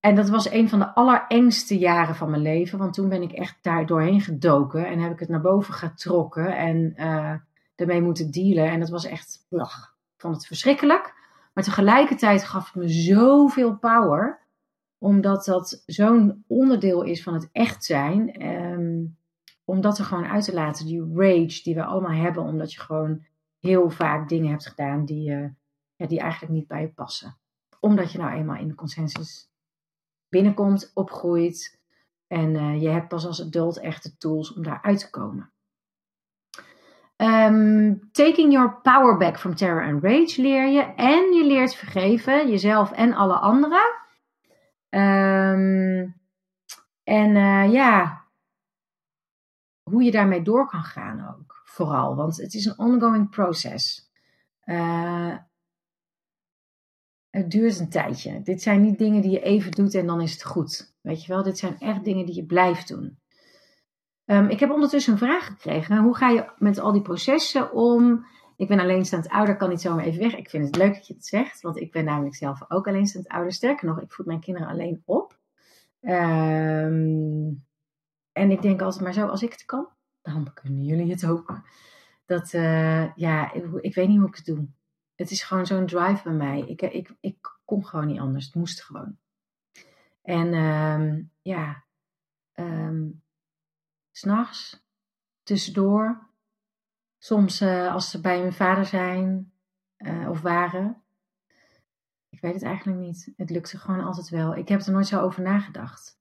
en dat was een van de allerengste jaren van mijn leven. Want toen ben ik echt daar doorheen gedoken en heb ik het naar boven getrokken. En uh, ermee moeten dealen. En dat was echt, ach, ik vond het verschrikkelijk. Maar tegelijkertijd gaf het me zoveel power. Omdat dat zo'n onderdeel is van het echt zijn. Um, om dat er gewoon uit te laten. Die rage die we allemaal hebben. Omdat je gewoon heel vaak dingen hebt gedaan die, uh, ja, die eigenlijk niet bij je passen. Omdat je nou eenmaal in de consensus binnenkomt, opgroeit. En uh, je hebt pas als adult echt de tools om daar uit te komen. Um, taking your power back from terror and rage leer je. En je leert vergeven, jezelf en alle anderen. Um, en uh, ja, hoe je daarmee door kan gaan ook. Vooral, want het is een ongoing proces. Uh, het duurt een tijdje. Dit zijn niet dingen die je even doet en dan is het goed. Weet je wel, dit zijn echt dingen die je blijft doen. Um, ik heb ondertussen een vraag gekregen. Hoe ga je met al die processen om? Ik ben alleenstaand ouder, kan niet zomaar even weg. Ik vind het leuk dat je het zegt, want ik ben namelijk zelf ook alleenstaand ouder. Sterker nog, ik voed mijn kinderen alleen op. Um, en ik denk altijd maar zo, als ik het kan, dan kunnen jullie het ook. Dat, uh, ja, ik, weet niet hoe ik het doe. Het is gewoon zo'n drive bij mij. Ik, ik, ik kon gewoon niet anders. Het moest gewoon. En um, ja, s'nachts, tussendoor. Soms uh, als ze bij mijn vader zijn uh, of waren. Ik weet het eigenlijk niet. Het lukte gewoon altijd wel. Ik heb er nooit zo over nagedacht.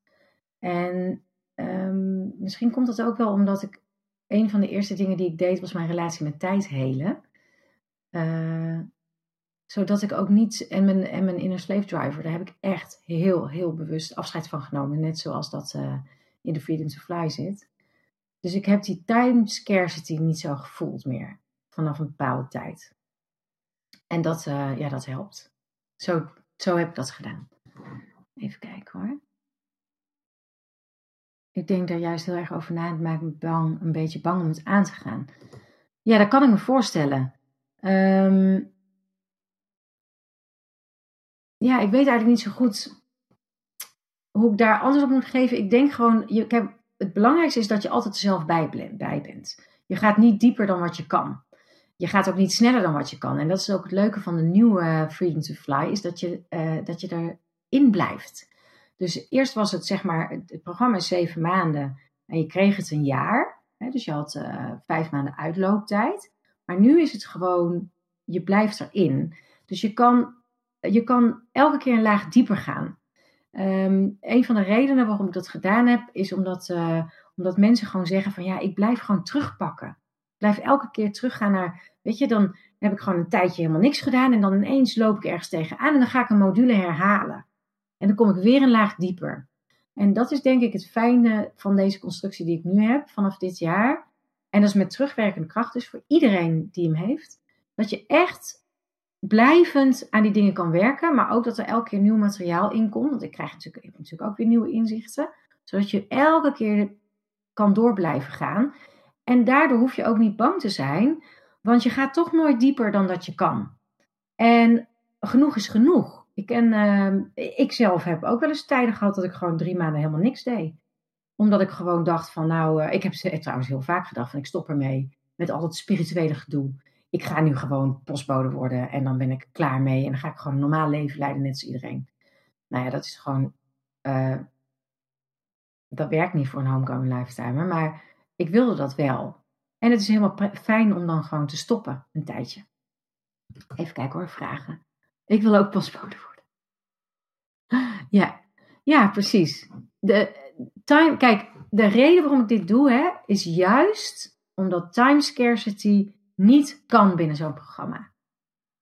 En um, misschien komt dat ook wel omdat ik. Een van de eerste dingen die ik deed was mijn relatie met tijd helen. Uh, Zodat ik ook niet, en mijn, en mijn inner slave driver, daar heb ik echt heel, heel bewust afscheid van genomen. Net zoals dat in de Freedom to Fly zit. Dus ik heb die time scarcity niet zo gevoeld meer. Vanaf een bepaalde tijd. En dat, uh, ja, dat helpt. Zo, zo heb ik dat gedaan. Even kijken hoor. Ik denk daar juist heel erg over na. Het maakt me bang, een beetje bang om het aan te gaan. Ja, dat kan ik me voorstellen. Um, ja, ik weet eigenlijk niet zo goed hoe ik daar antwoord op moet geven. Ik denk gewoon, je, kijk, het belangrijkste is dat je altijd zelf bij, bent. Je gaat niet dieper dan wat je kan. Je gaat ook niet sneller dan wat je kan. En dat is ook het leuke van de nieuwe Freedom to Fly, is dat je, uh, dat je erin blijft. Dus eerst was het zeg maar, het programma is zeven maanden en je kreeg het een jaar. Hè, dus je had uh, vijf maanden uitlooptijd. Maar nu is het gewoon, je blijft erin. Dus je kan, je kan elke keer een laag dieper gaan. Um, een van de redenen waarom ik dat gedaan heb, is omdat, uh, omdat mensen gewoon zeggen van ja, ik blijf gewoon terugpakken. Ik blijf elke keer teruggaan naar, weet je, dan heb ik gewoon een tijdje helemaal niks gedaan en dan ineens loop ik ergens tegenaan en dan ga ik een module herhalen. En dan kom ik weer een laag dieper. En dat is denk ik het fijne van deze constructie die ik nu heb vanaf dit jaar. En dat is met terugwerkende kracht dus voor iedereen die hem heeft. Dat je echt blijvend aan die dingen kan werken. Maar ook dat er elke keer nieuw materiaal in komt. Want ik krijg natuurlijk, ook weer nieuwe inzichten. Zodat je elke keer kan door blijven gaan. En daardoor hoef je ook niet bang te zijn. Want je gaat toch nooit dieper dan dat je kan. En genoeg is genoeg. Ik, ken, uh, ik zelf heb ook wel eens tijden gehad dat ik gewoon drie maanden helemaal niks deed. Omdat ik gewoon dacht van nou, uh, ik heb trouwens heel vaak gedacht van ik stop ermee met al het spirituele gedoe. Ik ga nu gewoon postbode worden en dan ben ik klaar mee. En dan ga ik gewoon een normaal leven leiden net als iedereen. Nou ja, dat is gewoon, uh, dat werkt niet voor een homegoing lifetimer. Maar ik wilde dat wel. En het is helemaal fijn om dan gewoon te stoppen een tijdje. Even kijken hoor, vragen. Ik wil ook postbode worden. [LAUGHS] Ja, ja precies. De time, kijk, de reden waarom ik dit doe, hè, is juist omdat time scarcity niet kan binnen zo'n programma.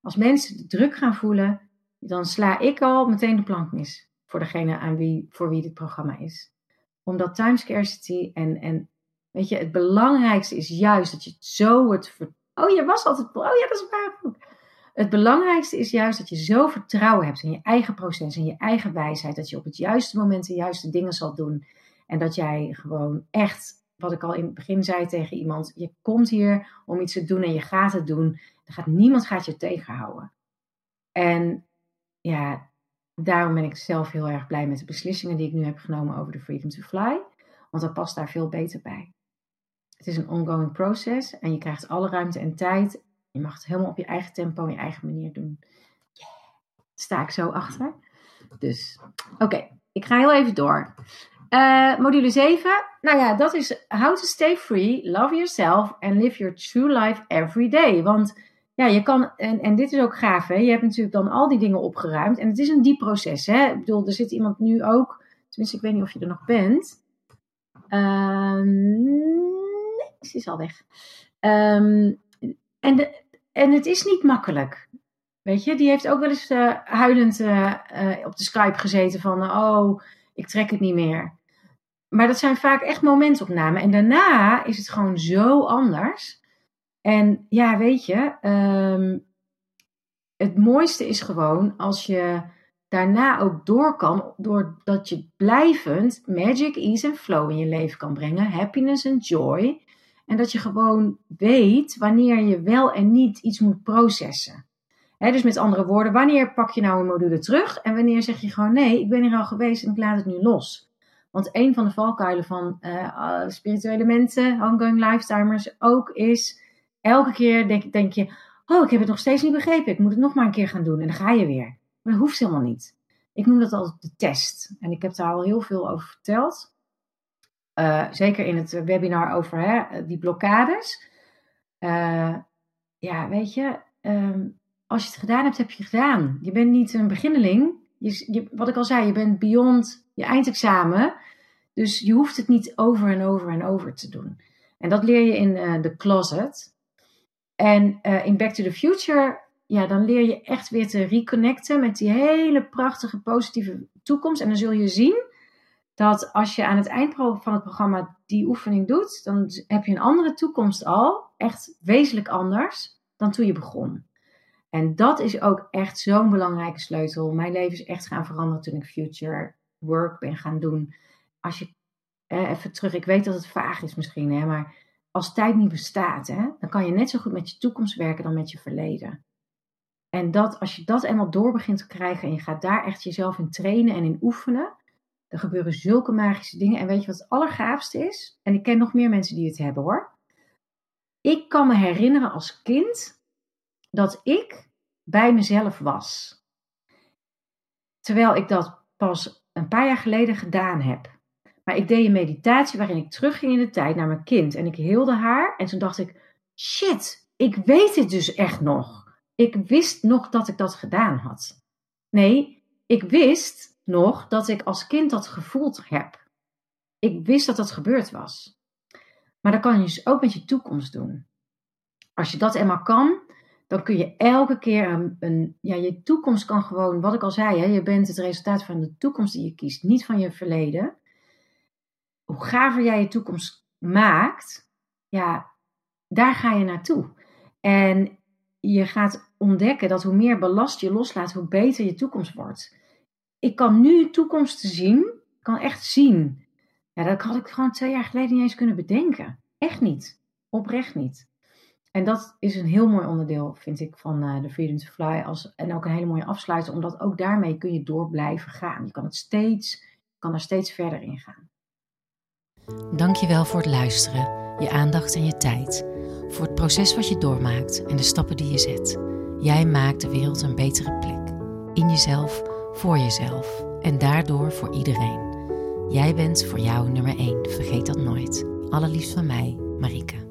Als mensen de druk gaan voelen, dan sla ik al meteen de plank mis voor degene aan wie, voor wie dit programma is. Omdat time scarcity en, en weet je, het belangrijkste is juist dat je zo het. Oh, je was altijd. Oh ja, dat is waar. Het belangrijkste is juist dat je zo vertrouwen hebt in je eigen proces, in je eigen wijsheid, dat je op het juiste moment de juiste dingen zal doen. En dat jij gewoon echt, wat ik al in het begin zei tegen iemand, je komt hier om iets te doen en je gaat het doen. Er gaat, niemand gaat je tegenhouden. En ja, daarom ben ik zelf heel erg blij met de beslissingen die ik nu heb genomen over de Freedom to Fly. Want dat past daar veel beter bij. Het is een ongoing process en je krijgt alle ruimte en tijd je mag het helemaal op je eigen tempo en je eigen manier doen. Yeah. Sta ik zo achter. Dus, oké. Ik ga heel even door. Uh, module 7. Nou ja, dat is how to stay free, love yourself and live your true life every day. Want ja, je kan, en, en dit is ook gaaf, hè? je hebt natuurlijk dan al die dingen opgeruimd. En het is een diep proces. Hè? Ik bedoel, er zit iemand nu ook, tenminste, ik weet niet of je er nog bent. Uh, nee, ze is al weg. Um, en de, en het is niet makkelijk. Weet je, die heeft ook wel eens uh, huilend uh, op de Skype gezeten van, oh, ik trek het niet meer. Maar dat zijn vaak echt momentopnamen. En daarna is het gewoon zo anders. En ja, weet je, um, het mooiste is gewoon als je daarna ook door kan, doordat je blijvend magic, ease en flow in je leven kan brengen, happiness en joy. En dat je gewoon weet wanneer je wel en niet iets moet processen. dus met andere woorden, wanneer pak je nou een module terug en wanneer zeg je gewoon nee, ik ben hier al geweest en ik laat het nu los. Want een van de valkuilen van uh, spirituele mensen, ongoing lifetimers, ook is elke keer denk, denk je, oh ik heb het nog steeds niet begrepen, ik moet het nog maar een keer gaan doen en dan ga je weer. Maar dat hoeft helemaal niet. Ik noem dat altijd de test. En ik heb daar al heel veel over verteld. Uh, zeker in het webinar over hè, die blokkades. Ja, weet je, um, als je het gedaan hebt, heb je het gedaan. Je bent niet een beginneling. Je, wat ik al zei, je bent beyond je eindexamen. Dus je hoeft het niet over en over en over te doen. En dat leer je in uh, The Closet. En in Back to the Future ja, dan leer je echt weer te reconnecten met die hele prachtige, positieve toekomst. En dan zul je zien dat als je aan het eind van het programma die oefening doet, dan heb je een andere toekomst al. Echt wezenlijk anders dan toen je begon. En dat is ook echt zo'n belangrijke sleutel. Mijn leven is echt gaan veranderen toen ik future work ben gaan doen. Als je even terug, ik weet dat het vaag is misschien, hè, maar als tijd niet bestaat, hè, dan kan je net zo goed met je toekomst werken dan met je verleden. En dat, als je dat eenmaal door begint te krijgen en je gaat daar echt jezelf in trainen en in oefenen, er gebeuren zulke magische dingen. En weet je wat het allergaafste is? En ik ken nog meer mensen die het hebben hoor. Ik kan me herinneren als kind dat ik bij mezelf was. Terwijl ik dat pas een paar jaar geleden gedaan heb. Maar ik deed een meditatie waarin ik terugging in de tijd naar mijn kind. En ik hielde haar. En toen dacht ik: shit, ik weet het dus echt nog. Ik wist nog dat ik dat gedaan had. Nee, ik wist nog dat ik als kind dat gevoeld heb. Ik wist dat dat gebeurd was. Maar dat kan je dus ook met je toekomst doen. Als je dat eenmaal kan, dan kun je elke keer een, een, ja, je toekomst kan gewoon, wat ik al zei, hè, je bent het resultaat van de toekomst die je kiest, niet van je verleden. Hoe gaver jij je toekomst maakt, ja, daar ga je naartoe. En je gaat ontdekken dat hoe meer ballast je loslaat, hoe beter je toekomst wordt. Ik kan nu toekomst zien, ik kan echt zien. Ja, dat had ik gewoon twee jaar geleden niet eens kunnen bedenken. Echt niet. Oprecht niet. En dat is een heel mooi onderdeel, vind ik, van uh, de Freedom to Fly. Als, en ook een hele mooie afsluiter, omdat ook daarmee kun je door blijven gaan. Je kan het steeds, kan er steeds verder in gaan. Dankjewel voor het luisteren, je aandacht en je tijd. Voor het proces wat je doormaakt en de stappen die je zet. Jij maakt de wereld een betere plek. In jezelf, voor jezelf en daardoor voor iedereen. Jij bent voor jou nummer 1, vergeet dat nooit. Allerliefst van mij, Marike.